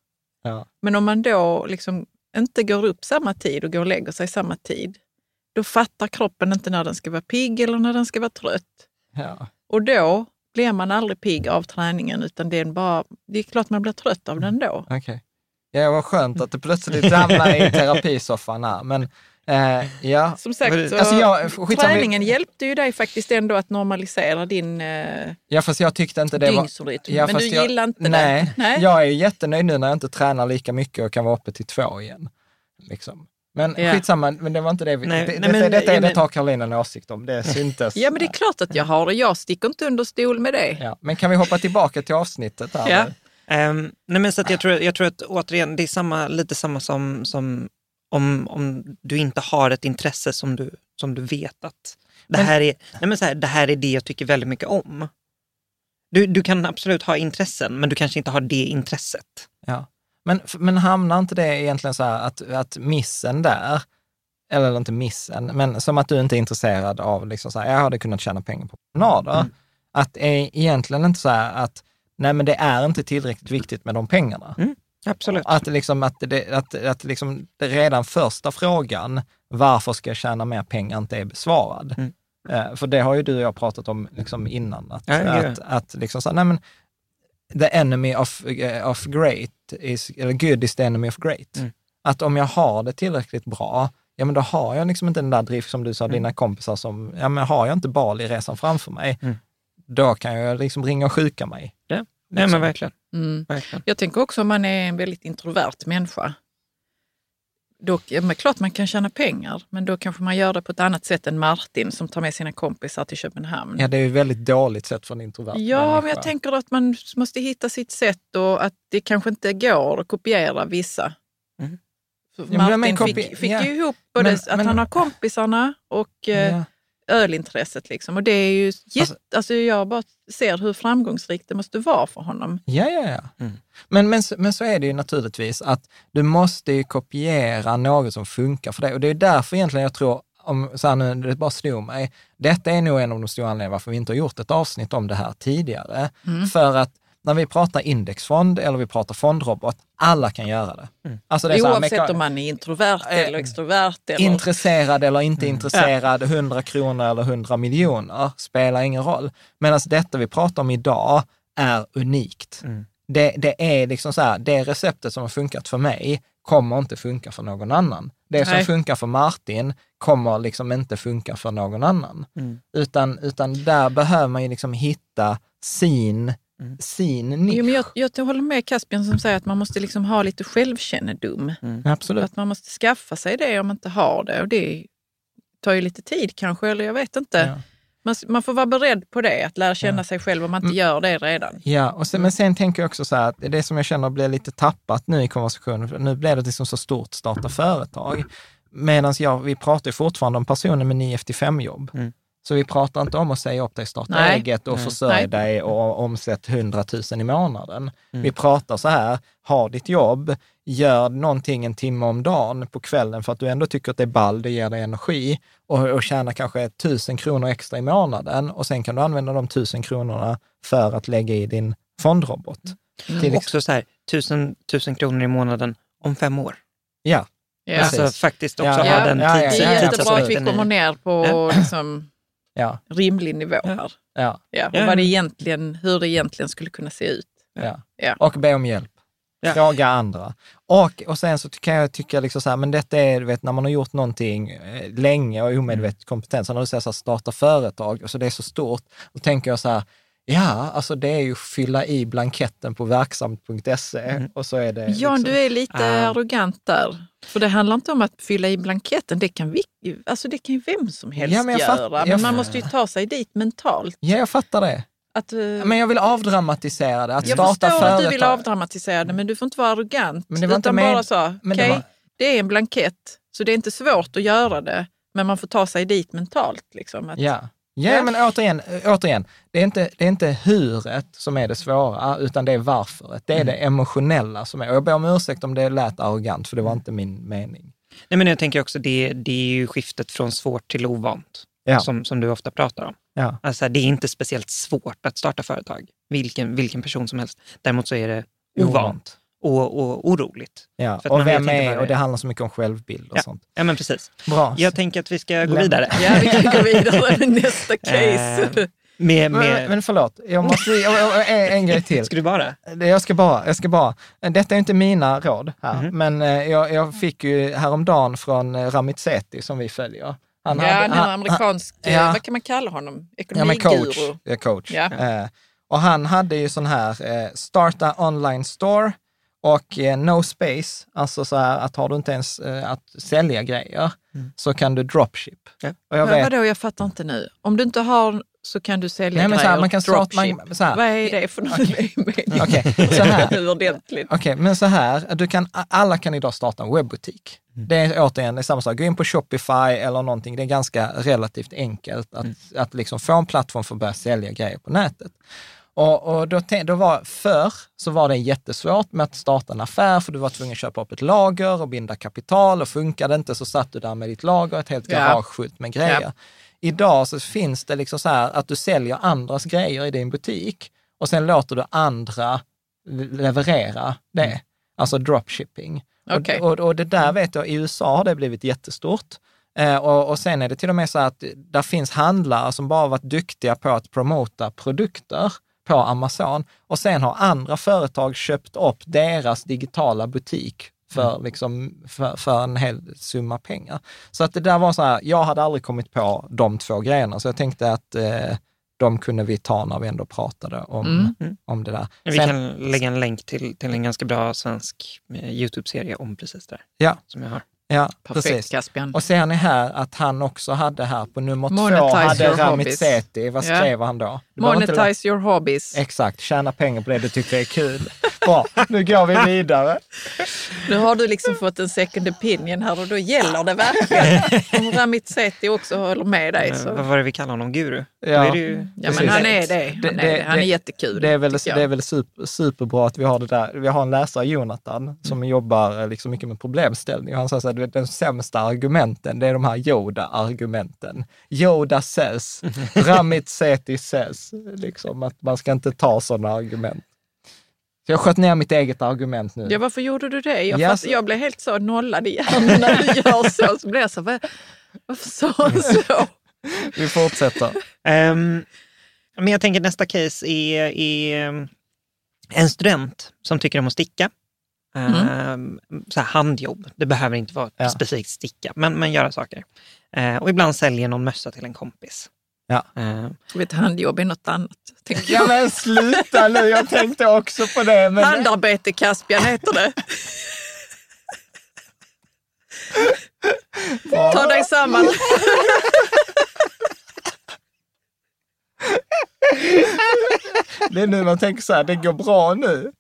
Ja. Men om man då liksom inte går upp samma tid och går och lägger sig samma tid, då fattar kroppen inte när den ska vara pigg eller när den ska vara trött. Ja. Och då blir man aldrig pigg av träningen, utan det är, bara, det är klart man blir trött av den då. Okej. Ja, vad skönt att du plötsligt hamnar i terapisoffan här. Men eh, ja, Som sagt, så, Alltså jag- träningen hjälpte ju dig faktiskt ändå att normalisera din eh, ja, fast jag tyckte inte det var... dygnsrytm. Ja, Men du jag, gillar inte nej, det? Nej, jag är ju jättenöjd nu när jag inte tränar lika mycket och kan vara uppe till två igen. Liksom. Men Ja. skitsamma, men det var inte det vi... Nej, det, nej, detta, men- detta, ja, men- detta har Karolina en åsikt om, det syntes. Ja, men det är klart att jag har det. Jag sticker inte under stol med det. Ja, men kan vi hoppa tillbaka till avsnittet här? Ja. Ehm, nej men så att jag, tror, jag tror att återigen, det är samma, lite samma som, som om, om du inte har ett intresse som du, som du vet att det här, är, nej men så här, det här är det jag tycker väldigt mycket om. Du, du kan absolut ha intressen, men du kanske inte har det intresset. Ja. Men, men hamnar inte det egentligen så här att, att missen där, eller inte missen, men som att du inte är intresserad av, liksom så här, jag hade kunnat tjäna pengar på promenader. Mm. Att det är egentligen inte så här att, nej men det är inte tillräckligt viktigt med de pengarna. Absolut. Att, liksom, att, det, att, att liksom, redan första frågan, varför ska jag tjäna mer pengar, inte är besvarad. Mm. Eh, för det har ju du och jag pratat om liksom, innan. Att, Ja, ja. att, att liksom så, nej men, the enemy of, eh, of great is, eller good is the enemy of great. Mm. Att om jag har det tillräckligt bra, ja men då har jag liksom inte den där drift som du sa, dina kompisar som, ja men har jag inte Bali-resan framför mig, Mm. Då kan jag liksom ringa och sjuka mig. Ja. Nej men verkligen. Mm. verkligen. Jag tänker också om man är en väldigt introvert människa. Då, ja, men klart man kan tjäna pengar, men då kanske man gör det på ett annat sätt än Martin som tar med sina kompisar till Köpenhamn. Ja, det är ju ett väldigt dåligt sätt för en introvert Ja, människa. men jag tänker att man måste hitta sitt sätt och att det kanske inte går att kopiera vissa. Mm. För Ja, men- Martin men kopi- fick, fick ja. ju ihop både Men- att men- han har kompisarna och eh, Ja. Ölintresset. Liksom. Och det är ju jätte, alltså, jag bara ser hur framgångsrikt det måste vara för honom. Ja, ja, ja. Mm. Men, men, men så är det ju naturligtvis att du måste ju kopiera något som funkar för dig. Och det är därför egentligen jag tror, om så här nu, det bara slog mig, detta är nog en av de stora anledningarna varför vi inte har gjort ett avsnitt om det här tidigare. Mm. För att när vi pratar indexfond eller vi pratar fondrobot, alla kan göra det. Alltså det här, Oavsett meka- om man är introvert Eh, eller extrovert. Eller, Intresserad eller inte intresserad, 100 kronor eller 100 miljoner, spelar ingen roll. Medan detta vi pratar om idag är unikt. Mm. Det, det är liksom så här, det receptet som har funkat för mig kommer inte funka för någon annan. Det som Nej. funkar för Martin kommer liksom inte funka för någon annan. Mm. Utan, utan där behöver man ju liksom hitta sin, Mm. sin nisch. Jo, men jag, jag håller med Caspian som säger att man måste liksom ha lite självkännedom. Absolut. Att man måste skaffa sig det om man inte har det. Och det tar ju lite tid kanske, eller jag vet inte. Ja. Man, man får vara beredd på det, att lära känna Ja. sig själv om man Mm. inte gör det redan. Ja, och sen, men sen tänker jag också så här att det som jag känner blir lite tappat nu i konversationen, för nu blir det liksom så stort starta företag. Medan jag, vi pratar fortfarande om personer med 9 efter 5 jobb. Mm. Så vi pratar inte om att säga upp dig, starta Nej. eget och Nej. försörja Nej. dig och omsätt 100 000 i månaden. Mm. Vi pratar så här, ha ditt jobb, gör någonting en timme om dagen på kvällen för att du ändå tycker att det är ball, det ger dig energi och, och tjäna kanske 1000 kronor extra i månaden och sen kan du använda de 1000 kronorna för att lägga i din fondrobot. Mm. Till ex- Också så här, tusen, tusen kronor i månaden om fem år. ja, Ja. Alltså faktiskt också Ja, ha ja, den ja, ja, tids, Det är ja, jättebra att vi tidsaspekten kommer ner på Ja. liksom, ja, rimlig nivå här. ja, Ja, och Ja. vad det egentligen, hur det egentligen skulle kunna se ut. ja. Ja. Och be om hjälp. Ja. Fråga andra. Och, och sen så kan jag tycka liksom så här, men detta är, vet, när man har gjort någonting eh, länge och omedvetet kompetens, så när du säger så här, starta företag, och så det är så stort, då tänker jag så här, Ja, alltså det är ju fylla i blanketten på verksamt.se Mm. och så är det... Jan, liksom- du är lite Ah. arrogant där. För det handlar inte om att fylla i blanketten. Det kan, vi, alltså det kan ju vem som helst Ja, men fatt- göra. jag Men man fatt- måste ju ta sig dit mentalt. Ja, jag fattar det. Att, eh, Men jag vill avdramatisera det, att jag starta förstår företag. att du vill avdramatisera det, men du får inte vara arrogant. Men det var inte utan med- bara så, okej, men det det, är en blankett, så det är inte svårt att göra det. Men man får ta sig dit mentalt. Liksom. Att, Ja. Ja, Ja. men återigen, återigen det, är inte, det är inte huret som är det svåra, utan det är varföret. Det är det emotionella som är. Och jag ber om ursäkt om det lät arrogant, för det var inte min mening. Nej, men jag tänker också, det, det är ju skiftet från svårt till ovant, Ja. som, som du ofta pratar om. Ja. Alltså, det är inte speciellt svårt att starta företag, vilken, vilken person som helst. Däremot så är det ovant och, och oroligt. Ja. För att Och vem är, det och det handlar så mycket om självbild och Ja. sånt. Ja, men precis. Bra. Jag tänker att vi ska gå vidare. Ja, vi kan gå vidare med nästa case. Eh, med, Men, med, men förlåt, jag måste, jag, jag, en, en grej till. Ska du bara? Det- Jag ska bara, jag ska bara. Detta är inte mina råd här, Mhm. men eh, jag, jag fick ju häromdagen från eh, Ramit Sethi som vi följer. Han ja, hade- han amerikansk, ja. vad kan man kalla honom? Ja, men coach. Ekonomiguru. Ja, coach. Ja. Eh, och han hade ju sån här eh, starta online store och eh, no space, alltså så här att har du inte ens eh, att sälja grejer så kan du dropship. Ja. Och jag vet, Vadå, jag fattar inte nu. Om du inte har så kan du sälja Nej, men så grejer. här, man kan starta- man- dropship. så här. Vad är det för något? Okej, så här. Ordentligt. Okej, men så här, du kan, alla kan idag starta en webbutik. Det är återigen det är samma sak, gå in på Shopify eller någonting, det är ganska relativt enkelt att, att liksom få en plattform för att börja sälja grejer på nätet. Och, och då, då var, förr så var det jättesvårt med att starta en affär, för du var tvungen att köpa upp ett lager och binda kapital och funkade inte så satt du där med ditt lager, ett helt garage fullt med grejer. Ja. Idag så finns det liksom så här att du säljer andras grejer i din butik och sen låter du andra leverera det, alltså dropshipping. Okej. Och, och, och det där vet jag, i USA har det blivit jättestort. Eh, och, och sen är det till och med så att där finns handlare som bara varit duktiga på att promota produkter på Amazon och sen har andra företag köpt upp deras digitala butik för, liksom, för, för en hel summa pengar. Så att det där var så här, jag hade aldrig kommit på de två grejerna, så jag tänkte att eh, de kunde vi ta när vi ändå pratade om, Mm. om det där. Vi Sen- kan lägga en länk till, till en ganska bra svensk eh, YouTube-serie om precis det där, Ja, som jag har. Ja Perfekt precis. Caspian. Och ser ni här att han också hade här på nummer två, Monetize hade your Ramit. Sethi. Vad skrev han då? Inte Monetize your hobbies. Exakt, tjäna pengar på det du tycker är kul. Bra, nu går vi vidare. Nu har du liksom fått en second opinion här och då gäller det verkligen. Om Ramit Sethi också håller med dig Eh, Vad så... var det vi kallade honom? Guru? Ja. Då är det ju, Ja, men han är det. Han, Det- är, det- det. han är det- jättekul. Det är väl, det är väl super, superbra att vi har det där. Vi har en läsare, Jonathan, som Mm. jobbar eh, liksom mycket med problemställning. Och han säger så här, du vet, de sämsta argumenten, det är de här Yoda-argumenten. Yoda says, Ramit Sethi says. Liksom att man ska inte ta sådana argument. Så jag sköt ner mitt eget argument nu. Ja, varför gjorde du det? Jag, så- jag blev helt så nollad i hjärnan när du gör så. Så blev jag så, "Va- varför sa han så? Vi fortsätter. Ehm, men jag tänker nästa case är, är ehm, en student som tycker om att sticka. Ehm, så här handjobb. Det behöver inte vara Ja. specifikt sticka, men, men göra saker. Eh, och ibland säljer någon mössa till en kompis. Ja. Ehm, Jag vet, handjobb är något annat. tänker Ja jag. men sluta nu, jag tänkte också på det. Men... Handarbete Caspian heter det. Ta dig samman. Det är nu man tänker så här, det går bra nu.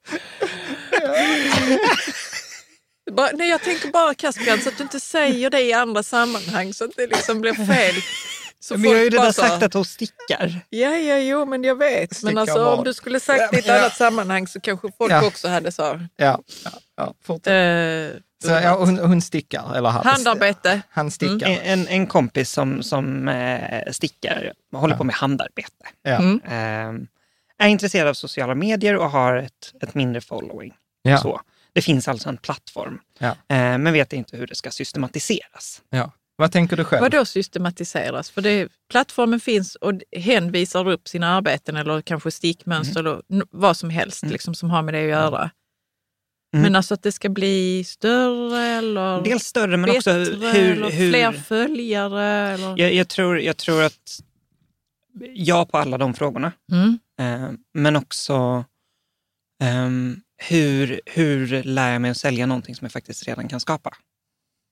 Bara, nej, jag tänker bara Caspian så att du inte säger det i andra sammanhang så att det liksom blir fel. Så men jag har ju redan så- sagt att hon stickar. Ja, ja, jo, men jag vet. Stickar Men alltså, om du skulle sagt det i ett Ja. annat sammanhang så kanske folk Ja. också hade så. Ja, ja, ja fortsätt. Eh, Så, ja, hon, hon stickar, eller han. handarbete. Han stickar. En, en, en kompis som, som eh, stickar, håller på med handarbete. Ja. Mm. Ehm, är intresserad av sociala medier och har ett, ett mindre following. Ja. Så. Det finns alltså en plattform, Ja. eh, men vet inte hur det ska systematiseras. Ja. Vad tänker du själv? Vad då systematiseras? För det, plattformen finns och hen visar upp sina arbeten eller kanske stickmönster eller n- vad som helst liksom, som har med det att göra. Mm. Men alltså att det ska bli större eller Dels större, men bättre också hur... eller hur fler följare. Eller... jag, jag, tror, jag tror att ja på alla de frågorna. Mm. Eh, men också ehm, hur, hur lär jag mig att sälja någonting som jag faktiskt redan kan skapa?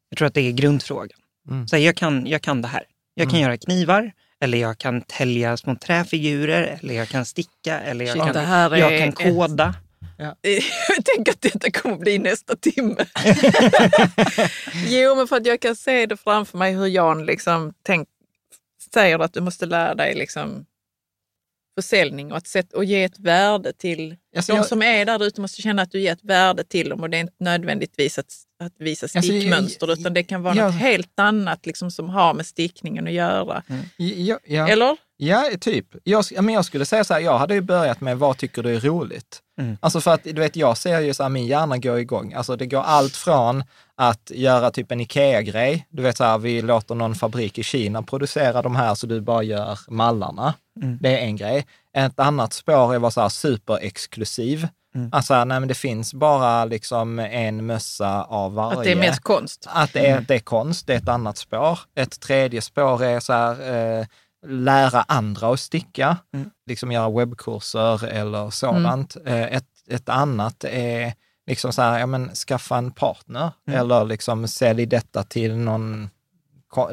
Jag tror att det är grundfrågan. Mm. Så här, jag, kan, jag kan det här. Jag kan göra knivar, eller jag kan tälja små träfigurer, eller jag kan sticka, eller jag, Shit, kan, det här är jag kan ett- koda. Jag tänker att detta kommer bli nästa timme. jo, men för att jag kan se det framför mig hur Jan liksom tänk, säger att du måste lära dig liksom försäljning och, att sätt, och ge ett värde till Alltså, de jag- som är där ute måste känna att du ger ett värde till dem och det är inte nödvändigtvis att, att visa Alltså, jag- stickmönster utan det kan vara jag- något helt annat liksom, som har med stickningen att göra. Ja, ja. Eller? Ja, typ. Jag, men jag skulle säga så här, jag hade ju börjat med vad tycker du är roligt? Mm. Alltså för att du vet, jag ser ju så här, min hjärna går igång. Alltså det går allt från att göra typ en Ikea-grej. Du vet så här, vi låter någon fabrik i Kina producera de här så du bara gör mallarna. Mm. Det är en grej. Ett annat spår är att vara så här superexklusiv. Mm. Alltså, nej men det finns bara liksom en mössa av varje. Att det är mest konst. Att det är, det är konst, det är ett annat spår. Ett tredje spår är så här, eh, lära andra att sticka, Mm. liksom göra webbkurser eller sådant. Eh, ett, ett annat är liksom så här, ja men skaffa en partner Mm. eller liksom sälj detta till någon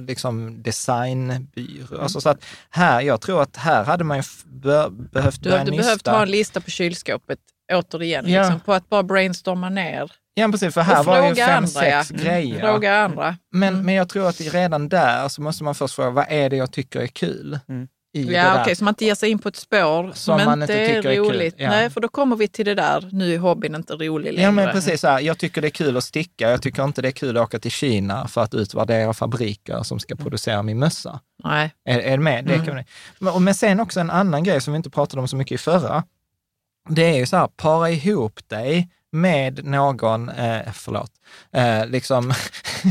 liksom designbyrå. Alltså så att här, jag tror att här hade man ju be, behövt Du hade behövt ha en lista på kylskåpet återigen, Ja. liksom, på att bara brainstorma ner. Ja, precis, för här var ju fråga fem, andra, ja. sex grejer. Fråga andra. Men, men jag tror att redan där så måste man först fråga, vad är det jag tycker är kul? Mm. I det Ja, okej, så man inte ger sig in på ett spår som, Som man inte är tycker är roligt. ja. Nej, för då kommer vi till det där, nu är hobbyn inte rolig längre. Ja, men precis så här. Jag tycker det är kul att sticka. Jag tycker inte det är kul att åka till Kina för att utvärdera fabriker som ska producera min mössa. Nej. Är, är det med? Det Mm. kan man, men, men sen också en annan grej som vi inte pratade om så mycket i förra. Det är ju så här, para ihop dig med någon, eh, förlåt, eh, liksom,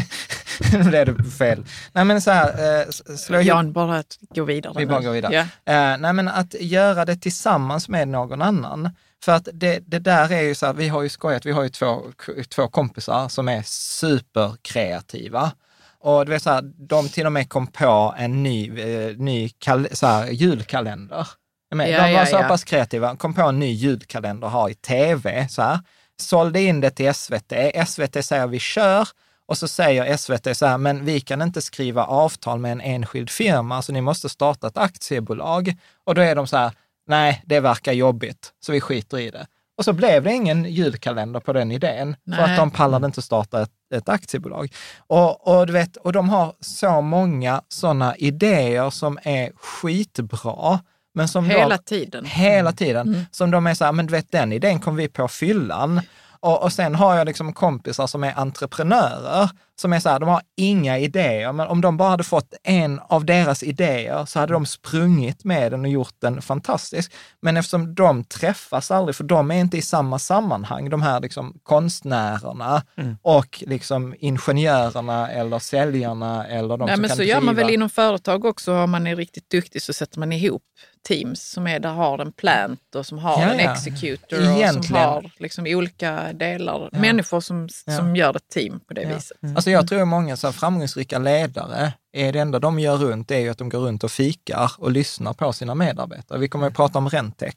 nu blev det fel. Nej men så här, eh, slå ihop Jan, bara att gå vidare. Vi bara går vidare. Ja. Eh, nej, men att göra det tillsammans med någon annan. För att det, det där är ju så här, vi har ju skojat, vi har ju två, två kompisar som är superkreativa. Och du vet så här, de till och med kom på en ny, eh, ny kal, så här, julkalender. Men, Ja, de var ja, så ja. pass kreativa, kom på en ny julkalender att ha i tv. Så här. Sålde in det till SVT. SVT säger vi kör och så säger SVT så här, men vi kan inte skriva avtal med en enskild firma, så ni måste starta ett aktiebolag. Och då är de så här, nej, det verkar jobbigt, så vi skiter i det. Och så blev det ingen julkalender på den idén, för Nej. att de pallade inte starta ett, ett aktiebolag. Och, och, du vet, och de har så många sådana idéer som är skitbra, men som Hela de, tiden. Hela tiden. Mm. Som de är så här, men du vet den idén kom vi på fyllan. Och, och sen har jag liksom kompisar som är entreprenörer, som är så här, de har inga idéer, men om de bara hade fått en av deras idéer så hade de sprungit med den och gjort den fantastisk. Men eftersom de träffas aldrig, för de är inte i samma sammanhang, de här liksom konstnärerna Mm. och liksom ingenjörerna eller säljarna eller de Nej, som men kan så gör man driva- väl inom företag också. Om man är riktigt duktig så sätter man ihop teams som är där har en plant och som har Ja, en ja. executor och som har liksom olika delar. Ja. Människor som, Ja. som gör ett team på det Ja. viset. Alltså jag tror många så här framgångsrika ledare, är det enda de gör runt är ju att de går runt och fikar och lyssnar på sina medarbetare. Vi kommer att prata om Rentec,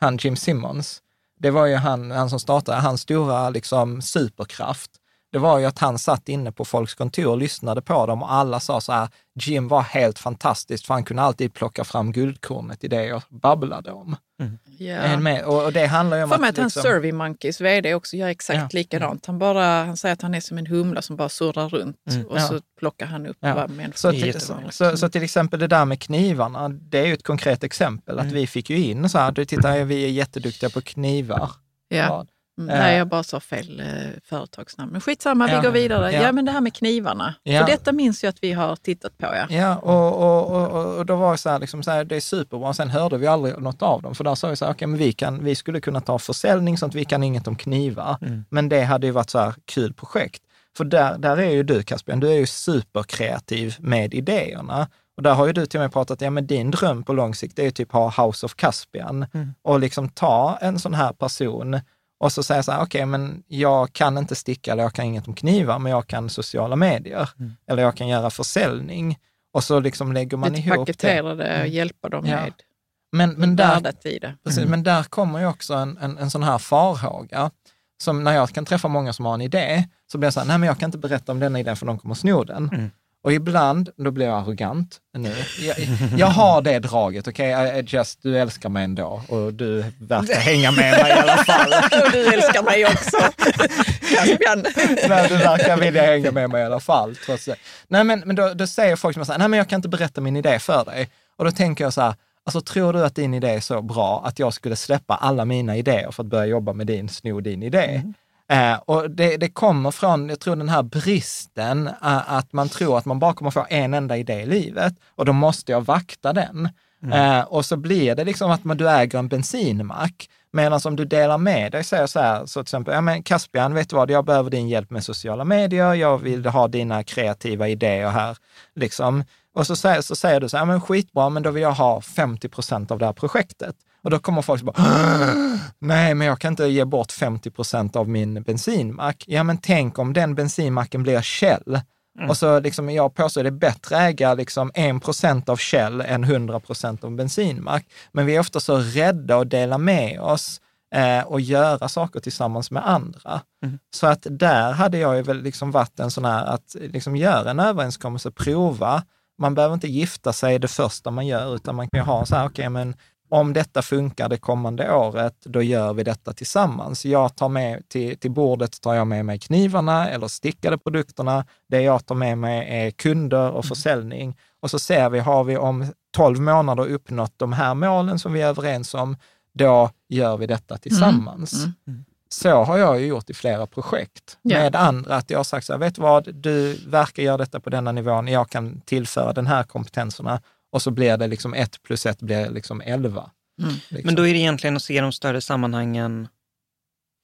han Jim Simmons. Det var ju han, han som startade, hans stora liksom, superkraft. Det var ju att han satt inne på folks kontor och lyssnade på dem och alla sa så här, Jim var helt fantastisk för han kunde alltid plocka fram guldkornet i det jag babblade om. Ja. Ni med? Och, och det handlar ju om För mig att... att han liksom- Survey Monkeys vd också gör exakt Ja. likadant. Han, bara, han säger att han är som en humla som bara surrar runt Mm. och Ja. så plockar han upp Ja. vad människor Så till, jättevanligt. så, så till exempel det där med knivarna, det är ju ett konkret exempel. Att Mm. vi fick ju in så här, du tittar, vi är jätteduktiga på knivar. Ja. Mm, Eh. Nej, jag bara sa fel eh, företagsnamn. Men skitsamma, Ja. vi går vidare. Ja. Ja. men det här med knivarna. Ja. För detta minns jag att vi har tittat på. Ja. Ja, och, och, och, och, då var det så här, liksom så här, det är superbra. Sen hörde vi aldrig något av dem, för där sa vi så här, okej, men vi, kan, vi skulle kunna ta försäljning, sånt vi kan inget om knivar. Mm. Men det hade ju varit så här kul projekt. För där, där är ju du, Caspian, du är ju superkreativ med idéerna. Och där har ju du till och med pratat, ja men din dröm på lång sikt är ju typ ha House of Caspian Mm. och liksom ta en sån här person och så säga så här, okej, men jag kan inte sticka eller jag kan inget om knivar, men jag kan sociala medier Mm. eller jag kan göra försäljning. Och så liksom lägger man Lite ihop det. paketera det och hjälpa dem Ja. med Men, men, där, i det. precis, men där kommer ju också en, en, en sån här farhåga. Som när jag kan träffa många som har en idé, så blir jag så här, nej men jag kan inte berätta om denna idén för de kommer sno den. Mm. Och ibland, då blir jag arrogant nu. Jag, jag har det draget, okej, okay? just, du älskar mig ändå och du verkar hänga med mig i alla fall. Och du älskar mig också. Caspian. Nej, du verkar vilja hänga med mig i alla fall. Trots. Nej, men, men då, då säger folk som säger, nej men jag kan inte berätta min idé för dig. Och då tänker jag så här, alltså tror du att din idé är så bra att jag skulle släppa alla mina idéer för att börja jobba med din, sno din idé? Eh, och det, det kommer från, jag tror den här bristen, eh, att man tror att man bara kommer få en enda idé i livet och då måste jag vakta den. Eh, och så blir det liksom att man, du äger en bensinmack, medan om du delar med dig, säger så här, så till exempel, ja men Caspian, vet du vad, jag behöver din hjälp med sociala medier, jag vill ha dina kreativa idéer här, liksom. Och så säger, så säger du så här, men skitbra, men då vill jag ha 50 procent av det här projektet. Och då kommer folk så bara, nej, men jag kan inte ge bort 50 procent av min bensinmack. Ja, men tänk om den bensinmacken blir Shell. Och så liksom, jag påstår det är bättre att äga liksom 1 procent av Shell än 100 procent av bensinmack. Men vi är ofta så rädda att dela med oss eh, och göra saker tillsammans med andra. Så att där hade jag ju väl liksom varit en sån här att liksom göra en överenskommelse, prova. Man behöver inte gifta sig det första man gör, utan man kan ju ha så här, okej, men om detta funkar det kommande året, då gör vi detta tillsammans. Jag tar med till, till bordet tar jag med mig knivarna eller stickade produkterna. Det jag tar med mig är kunder och försäljning. Och så ser vi, har vi om 12 månader uppnått de här målen som vi är överens om, då gör vi detta tillsammans. Så har jag ju gjort i flera projekt Ja. med andra, att jag har sagt så här, vet du vad, du verkar göra detta på denna nivån, jag kan tillföra den här kompetenserna och så blir det liksom ett plus ett blir liksom elva. Liksom. Men då är det egentligen att se de större sammanhangen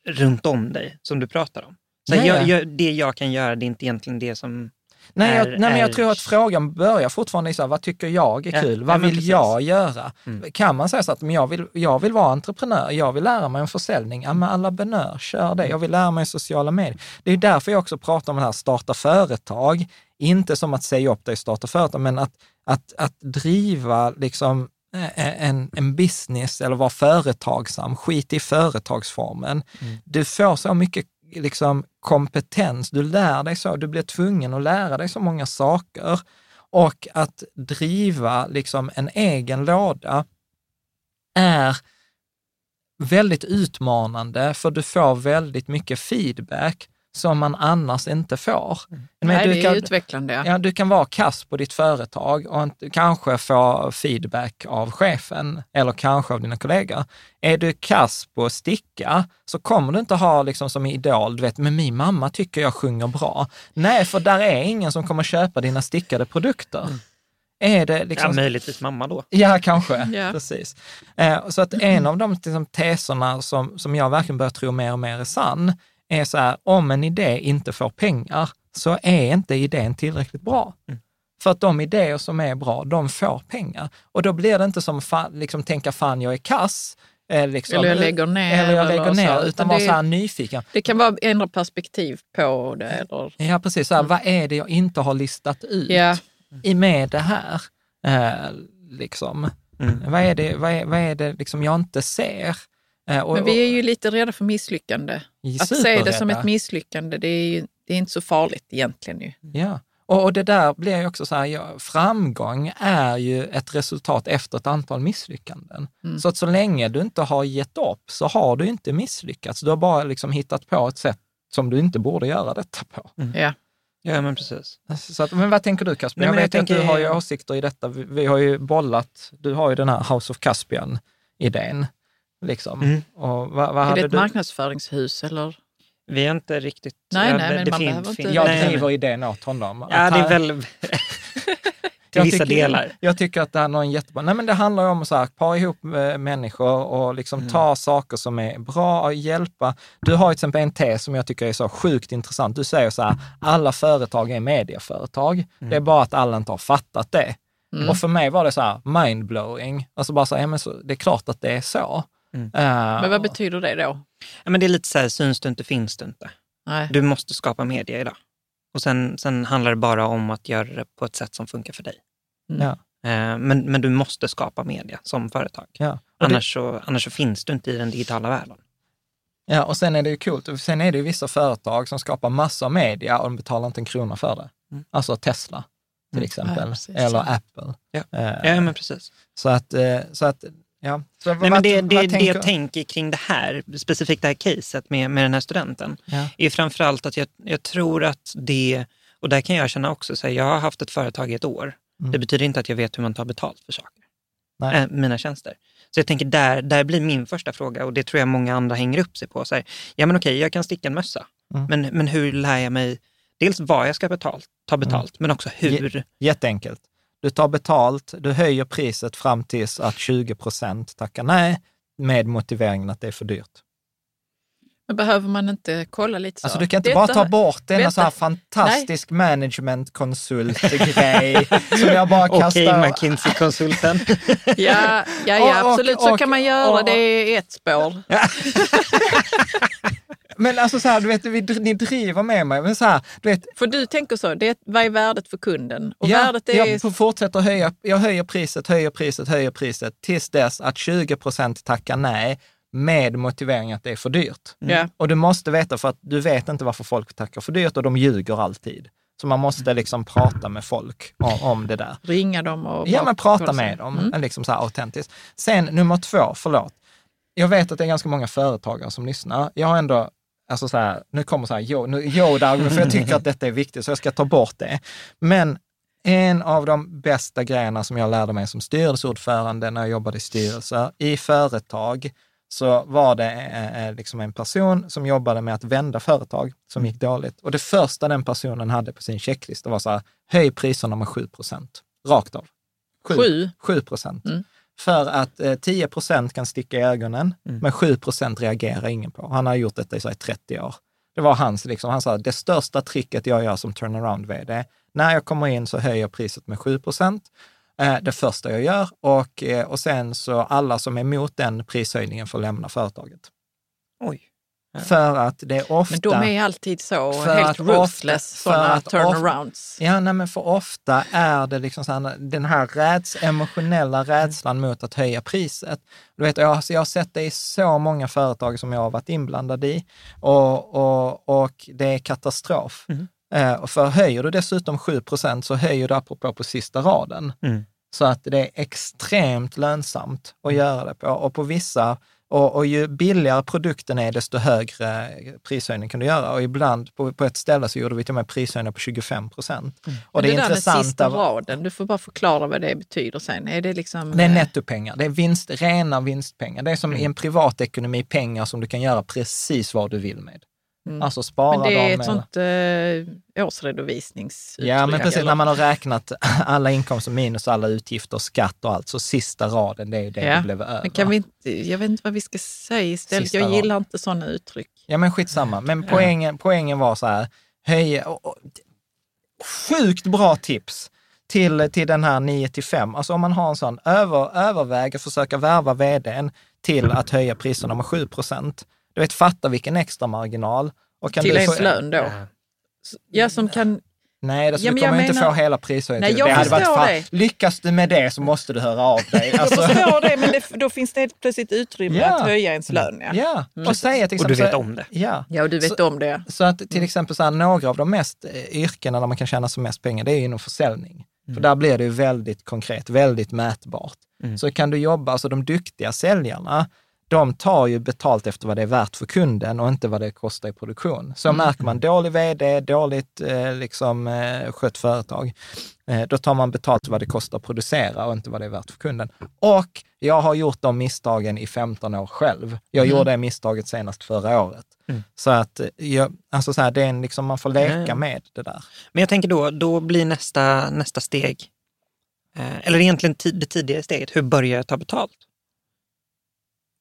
runt om dig som du pratar om. Så Ja, ja. jag, jag, det jag kan göra, det är inte egentligen det som... Nej, jag, är- nej men jag tror att frågan börjar fortfarande i så här, vad tycker jag är Ja, kul? ja, vad vill precis. jag göra? Mm. Kan man säga så att men jag, vill, jag vill vara entreprenör, jag vill lära mig en försäljning. Ja, men alla benör, kör det. Jag vill lära mig sociala medier. Det är därför jag också pratar om det här starta företag. Inte som att säga upp dig starta företag, men att, att, att driva liksom eh, en, en business eller vara företagsam, skit i företagsformen. Du får så mycket liksom, kompetens, du lär dig så, du blir tvungen att lära dig så många saker. Och att driva liksom, en egen låda är väldigt utmanande, för du får väldigt mycket feedback som man annars inte får. Men Nej, du det är kan- utvecklande. Ja, du kan vara kass på ditt företag och inte, kanske få feedback av chefen eller kanske av dina kollegor. Är du kass på att sticka så kommer du inte ha liksom som idol, du vet, men min mamma tycker jag sjunger bra. Nej, för där är ingen som kommer köpa dina stickade produkter. Är det Ja, liksom... möjligtvis mamma då. Ja, kanske. Ja. Precis. Eh, så att en av de liksom, teserna som, som jag verkligen börjar tro mer och mer är sann, är så här, om en idé inte får pengar, så är inte idén tillräckligt bra. För att de idéer som är bra, de får pengar. Och då blir det inte som fan, liksom, tänka, fan jag är kass, eh, liksom, Eller jag lägger ner, eller jag lägger ner, så, utan vara så här nyfiken. Det kan vara ändra perspektiv på det. Eller, Ja, precis. Så här, Vad är det jag inte har listat ut ja, i med det här? Eh, liksom. Mm. Vad är det, vad är, vad är det liksom jag inte ser? Eh, och- men vi är ju lite rädda för misslyckande. Att se det som ett misslyckande, det är, ju, det är inte så farligt egentligen. Ju. Ja, och, och det där blir ju också så här, ja, framgång är ju ett resultat efter ett antal misslyckanden. Mm. Så att så länge du inte har gett upp så har du inte misslyckats. Du har bara liksom hittat på ett sätt som du inte borde göra detta på. Ja. Ja, men precis. Så att, men vad tänker du Caspian? Nej, Jag vet jag ju att du tänker- har ju åsikter i detta. Vi, vi har ju bollat, du har ju den här House of Caspian-idén. Liksom. Mm. Och vad, vad Är hade det ett du? marknadsföringshus eller? Vi är inte riktigt... Nej, ja, nej, det- men det man fin- behöver fin- inte- Jag nej, driver idén åt honom. Ja, det är väl... till Jag vissa tycker- delar. Jag tycker att det här är en jättebra... Nej, men det handlar ju om att para ihop eh, människor och liksom Mm. ta saker som är bra och hjälpa. Du har till exempel en tes som jag tycker är så sjukt intressant. Du säger så här, alla företag är medieföretag. Mm. Det är bara att alla inte har fattat det. Mm. Och för mig var det så här mindblowing. Alltså bara så här, ja, men så, det är klart att det är så. Mm. Eh, Men vad betyder det då? Ja, men det är lite så här, syns du inte, finns du inte. Nej. Du måste skapa media idag. Och sen, sen handlar det bara om att göra det på ett sätt som funkar för dig. Mm. Ja. Eh, Men, men du måste skapa media som företag. Ja. Och det- Annars, så, annars så finns du inte i den digitala världen. Ja, och sen är det ju coolt. Och Sen är det ju vissa företag som skapar massor av media och de betalar inte en krona för det. Mm. Alltså Tesla till Mm. exempel, Ja, eller. Apple. Ja. Eh, Ja, men precis. Så att, så att ja. Så Nej, vad- men det, vad det, det tänker- jag tänker kring det här, specifikt det här caset med, med den här studenten, Ja. är framförallt att jag, jag tror att det, och där kan jag känna också, så här, jag har haft ett företag i ett år. Mm. Det betyder inte att jag vet hur man tar betalt för saker, äh, mina tjänster. Så jag tänker där, där blir min första fråga och det tror jag många andra hänger upp sig på. Så här, ja men okej, jag kan sticka en mössa, Mm. men, men hur lär jag mig dels vad jag ska betalt, ta betalt, men också hur. Jätteenkelt. Du tar betalt, du höjer priset fram tills att 20 procent tackar nej med motiveringen att det är för dyrt. Men behöver man inte kolla lite så? Alltså du kan inte Detta bara ta bort denna vänta. så här fantastisk managementkonsultgrej som jag bara Okej, kastar... McKinsey-konsulten. Ja, ja, ja Och- och- absolut. Så och- kan man göra. och- det är ett spår. Men alltså så här, du vet, vi, ni driver med mig. Men så här, du vet, För du tänker så, det vad är värdet för kunden? Och ja, värdet är... jag får fortsätta höja, jag höjer priset, höjer priset, höjer priset tills dess att 20 procent tackar nej med motivering att det är för dyrt. Ja. Och du måste veta, för att du vet inte varför folk tackar för dyrt och de ljuger alltid. Så man måste liksom prata med folk om, om det där. Ringa dem och... Ja, men prata med dem, Mm. liksom så här autentiskt. Sen nummer två, förlåt. Jag vet att det är ganska många företagare som lyssnar. Jag har ändå, alltså så här, nu kommer så här, där, för jag tycker att detta är viktigt, så jag ska ta bort det. Men en av de bästa grejerna som jag lärde mig som styrelseordförande när jag jobbade i styrelser i företag, så var det eh, eh, liksom en person som jobbade med att vända företag som gick dåligt. Och det första den personen hade på sin checklista var så här, höj priserna med 7 procent, rakt av. Sju? 7 procent. Mm. För att eh, 10 procent kan sticka i ögonen, Mm. men 7 procent reagerar ingen på. Han har gjort detta i så här, 30 år. Det var hans, liksom, han sa, det största tricket jag gör som turnaround-vd, när jag kommer in så höjer jag priset med 7 procent. Eh, det första jag gör och, eh, och sen så alla som är emot den prishöjningen får lämna företaget. Oj. Ja. För att det är ofta... Men de är alltid så helt ruthless, sådana ofta- turnarounds. Ja, nej, men för ofta är det liksom så här, den här räds, emotionella rädslan mot att höja priset. Du vet, jag, jag har sett det i så många företag som jag har varit inblandad i och, och, och det är katastrof. Mm. Eh, för höjer du dessutom 7 procent så höjer du apropå på sista raden. Mm. Så att det är extremt lönsamt att göra det på. Och på vissa, och, och ju billigare produkten är, desto högre prishöjning kan du göra. Och ibland, på, på ett ställe så gjorde vi till och med prishöjningar på 25 procent. Mm. Det, det, där med sista raden, du får bara förklara vad det betyder sen. Är det liksom... det är eh, nettopengar, det är vinst, rena vinstpengar. Det är som Mm. i en privatekonomi pengar som du kan göra precis vad du vill med. Mm. Alltså spara Men det är dem. ett sånt eh, årsredovisningsuttryck. Ja, men precis eller? när man har räknat alla inkomster minus alla utgifter, skatt och allt, så sista raden, det är ju det Ja, det blev över. Men kan vi inte, jag vet inte vad vi ska säga istället. Sista jag gillar inte sådana uttryck. Ja, men skitsamma. Men poängen, poängen var så här, höja, och, och, sjukt bra tips till, till den här 9 till 5. Alltså om man har en sån, över, överväg att försöka värva vdn till att höja priserna med 7 procent. Du vet, fatta vilken extra marginal. Och kan Till du ens få- lön då. Ja. Som kan... Nej, det, Ja, du men jag kommer inte menar- få hela prishöjningen. Nej, jag det varit förstår fan- det. Lyckas du med det så måste du höra av dig. Jag Alltså, förstår det, men det, då finns det helt plötsligt utrymme Ja. att höja ens lön. Ja, ja, Mm. och säga till Och du exempel... vet om det. Ja, ja och du vet om det. Så att till exempel så här, några av de mest eh, yrkena där man kan tjäna som mest pengar, det är inom försäljning. För där blir det ju väldigt konkret, väldigt mätbart. Mm. Så kan du jobba, alltså de duktiga säljarna, de tar ju betalt efter vad det är värt för kunden och inte vad det kostar i produktion. Så märker man dålig vd, dåligt eh, liksom, eh, skött företag, eh, då tar man betalt för vad det kostar att producera och inte vad det är värt för kunden. Och jag har gjort de misstagen i 15 år själv. Jag Mm. gjorde det misstaget senast förra året. Så att eh, jag, alltså så här, det är en, liksom, man får leka med det där. Men jag tänker då, då blir nästa, nästa steg, eh, eller egentligen det tidigare steget, hur börjar jag ta betalt?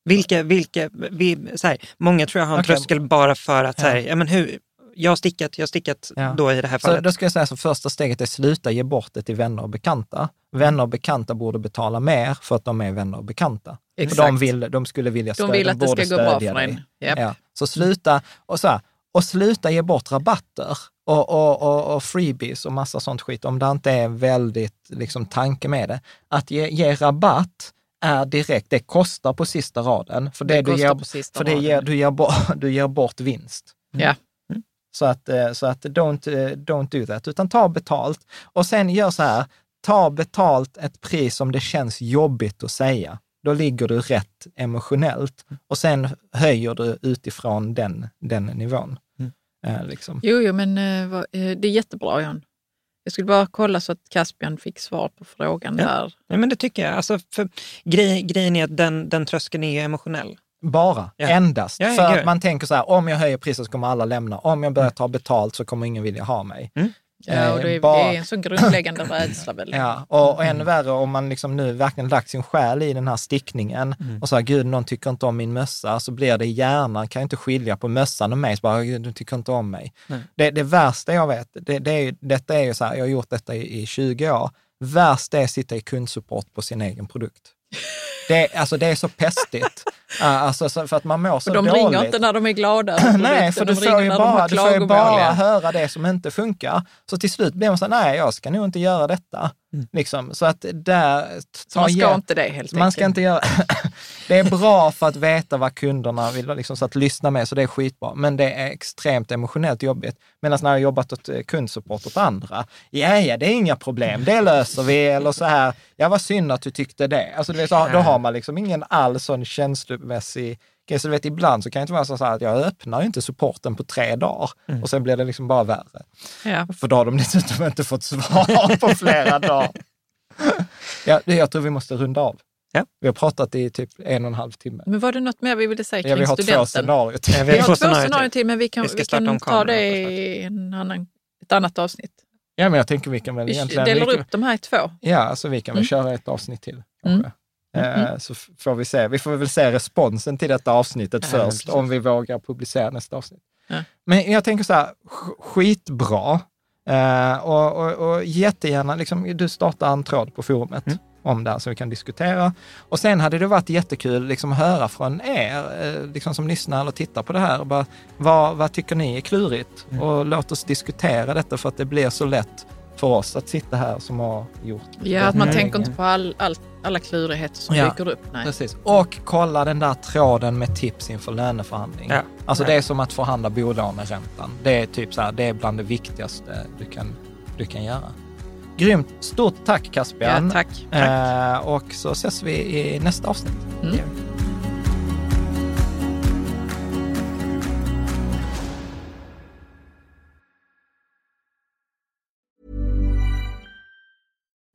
Vilka, vilka, vi, så här, många tror jag har en Okej. tröskel bara för att, så här, Ja. men hur, jag har stickat, jag har stickat Ja. då i det här Så fallet. då ska jag säga så första steget är sluta ge bort det till vänner och bekanta. Vänner och bekanta borde betala mer för att de är vänner och bekanta. För Exakt. de, vill, de skulle vilja De stödja, vill att det borde ska gå bra stödja för dig. en. Japp. Ja. Så sluta, och, så här, och sluta ge bort rabatter. och, och, och, och freebies och massa sånt skit, om det inte är väldigt liksom, tanke med det. Att ge, ge rabatt är direkt, det kostar på sista raden. För det, Det du ger, för det ger, du, ger bort, du ger bort vinst. Ja. Så att, eh, så att don't, eh, don't do that, utan ta betalt. Och sen gör så här, ta betalt ett pris som det känns jobbigt att säga. Då ligger du rätt emotionellt och sen höjer du utifrån den, den nivån. Eh, liksom. Jo, jo, men det är jättebra Jan. Jag skulle bara kolla så att Caspian fick svar på frågan Ja. där. Nej, men det tycker jag. Alltså, för grej, grejen är att den, den tröskeln är emotionell. Bara, Ja. endast. Ja, ja, För att man tänker så här, om jag höjer priset så kommer alla lämna. Om jag börjar ta betalt så kommer ingen vilja ha mig. Ja, och det, är, Eh, bara- det är en sån grundläggande rädsla väl. Ja, och, och ännu värre om man liksom nu verkligen lagt sin själ i den här stickningen och så här, gud, någon tycker inte om min mössa, så blir det i hjärnan, kan jag inte skilja på mössan och mig, så bara, "Gud, du tycker inte om mig. Det, det värsta jag vet, det, det är, detta är ju så här, jag har gjort detta i, i 20 år, värst är att sitta i kundsupport på sin egen produkt. Det, är- alltså, det är så pestigt, alltså, så- för att man mår så Och de dåligt. ringer inte när de är glada. Nej, för du får ju bara, du får ju bara höra det som inte funkar. Så till slut blir man så här, nej, jag ska nog inte göra detta. Liksom. Så att där... Mm. Så man ska inte det helt Man ska enkelt. inte göra... det är bra för att veta vad kunderna vill, liksom, så att lyssna med, så det är skitbra. Men det är extremt emotionellt jobbigt. Medan när jag har jobbat åt eh, kundsupport åt andra, ja, ja, det är inga problem, det löser vi, eller så här, ja, vad synd att du tyckte det. Alltså, du vet, då har man liksom ingen all sån känslomässig grej. Så du vet, ibland så kan det inte vara så här att jag öppnar ju inte supporten på tre dagar och sen blir det liksom bara värre. Ja. För då har de dessutom inte fått svar på flera dagar. Ja, jag tror vi måste runda av. Ja. Vi har pratat i typ en och en halv timme. Men var det något mer vi ville säga kring Ja, vi har två studenten? scenarier till. Ja, Vi har två scenarier till. men vi kan, Vi ska vi kan om ta det i en annan, ett annat avsnitt. Ja, men jag tänker vi kan väl Vi egentligen... delar vi kan, upp de här i två. Ja, alltså vi kan väl Mm. köra ett avsnitt till. Mm. Eh, Så får vi se. Vi får väl se responsen till detta avsnittet Ja, först, om vi vågar publicera nästa avsnitt. Ja. Men jag tänker så här, sk- skitbra. Eh, och, och, och jättegärna, liksom, du startar en tråd på forumet Mm. om det här så vi kan diskutera. Och sen hade det varit jättekul liksom, att höra från er eh, liksom, som lyssnar eller tittar på det här. Bara, vad, vad tycker ni är klurigt? Mm. Och låt oss diskutera detta för att det blir så lätt för oss att sitta här som har gjort Ja, att man tänker inte på all, all, alla klurigheter som Ja. dyker upp. Nej. Precis. Och kolla den där tråden med tips inför löneförhandling. Ja. Alltså Ja. det är som att förhandla bolåneräntan. Det är typ så här, det är bland det viktigaste du kan, du kan göra. Grymt. Stort tack Caspian. Ja, tack. Eh, och så ses vi i nästa avsnitt. Mm.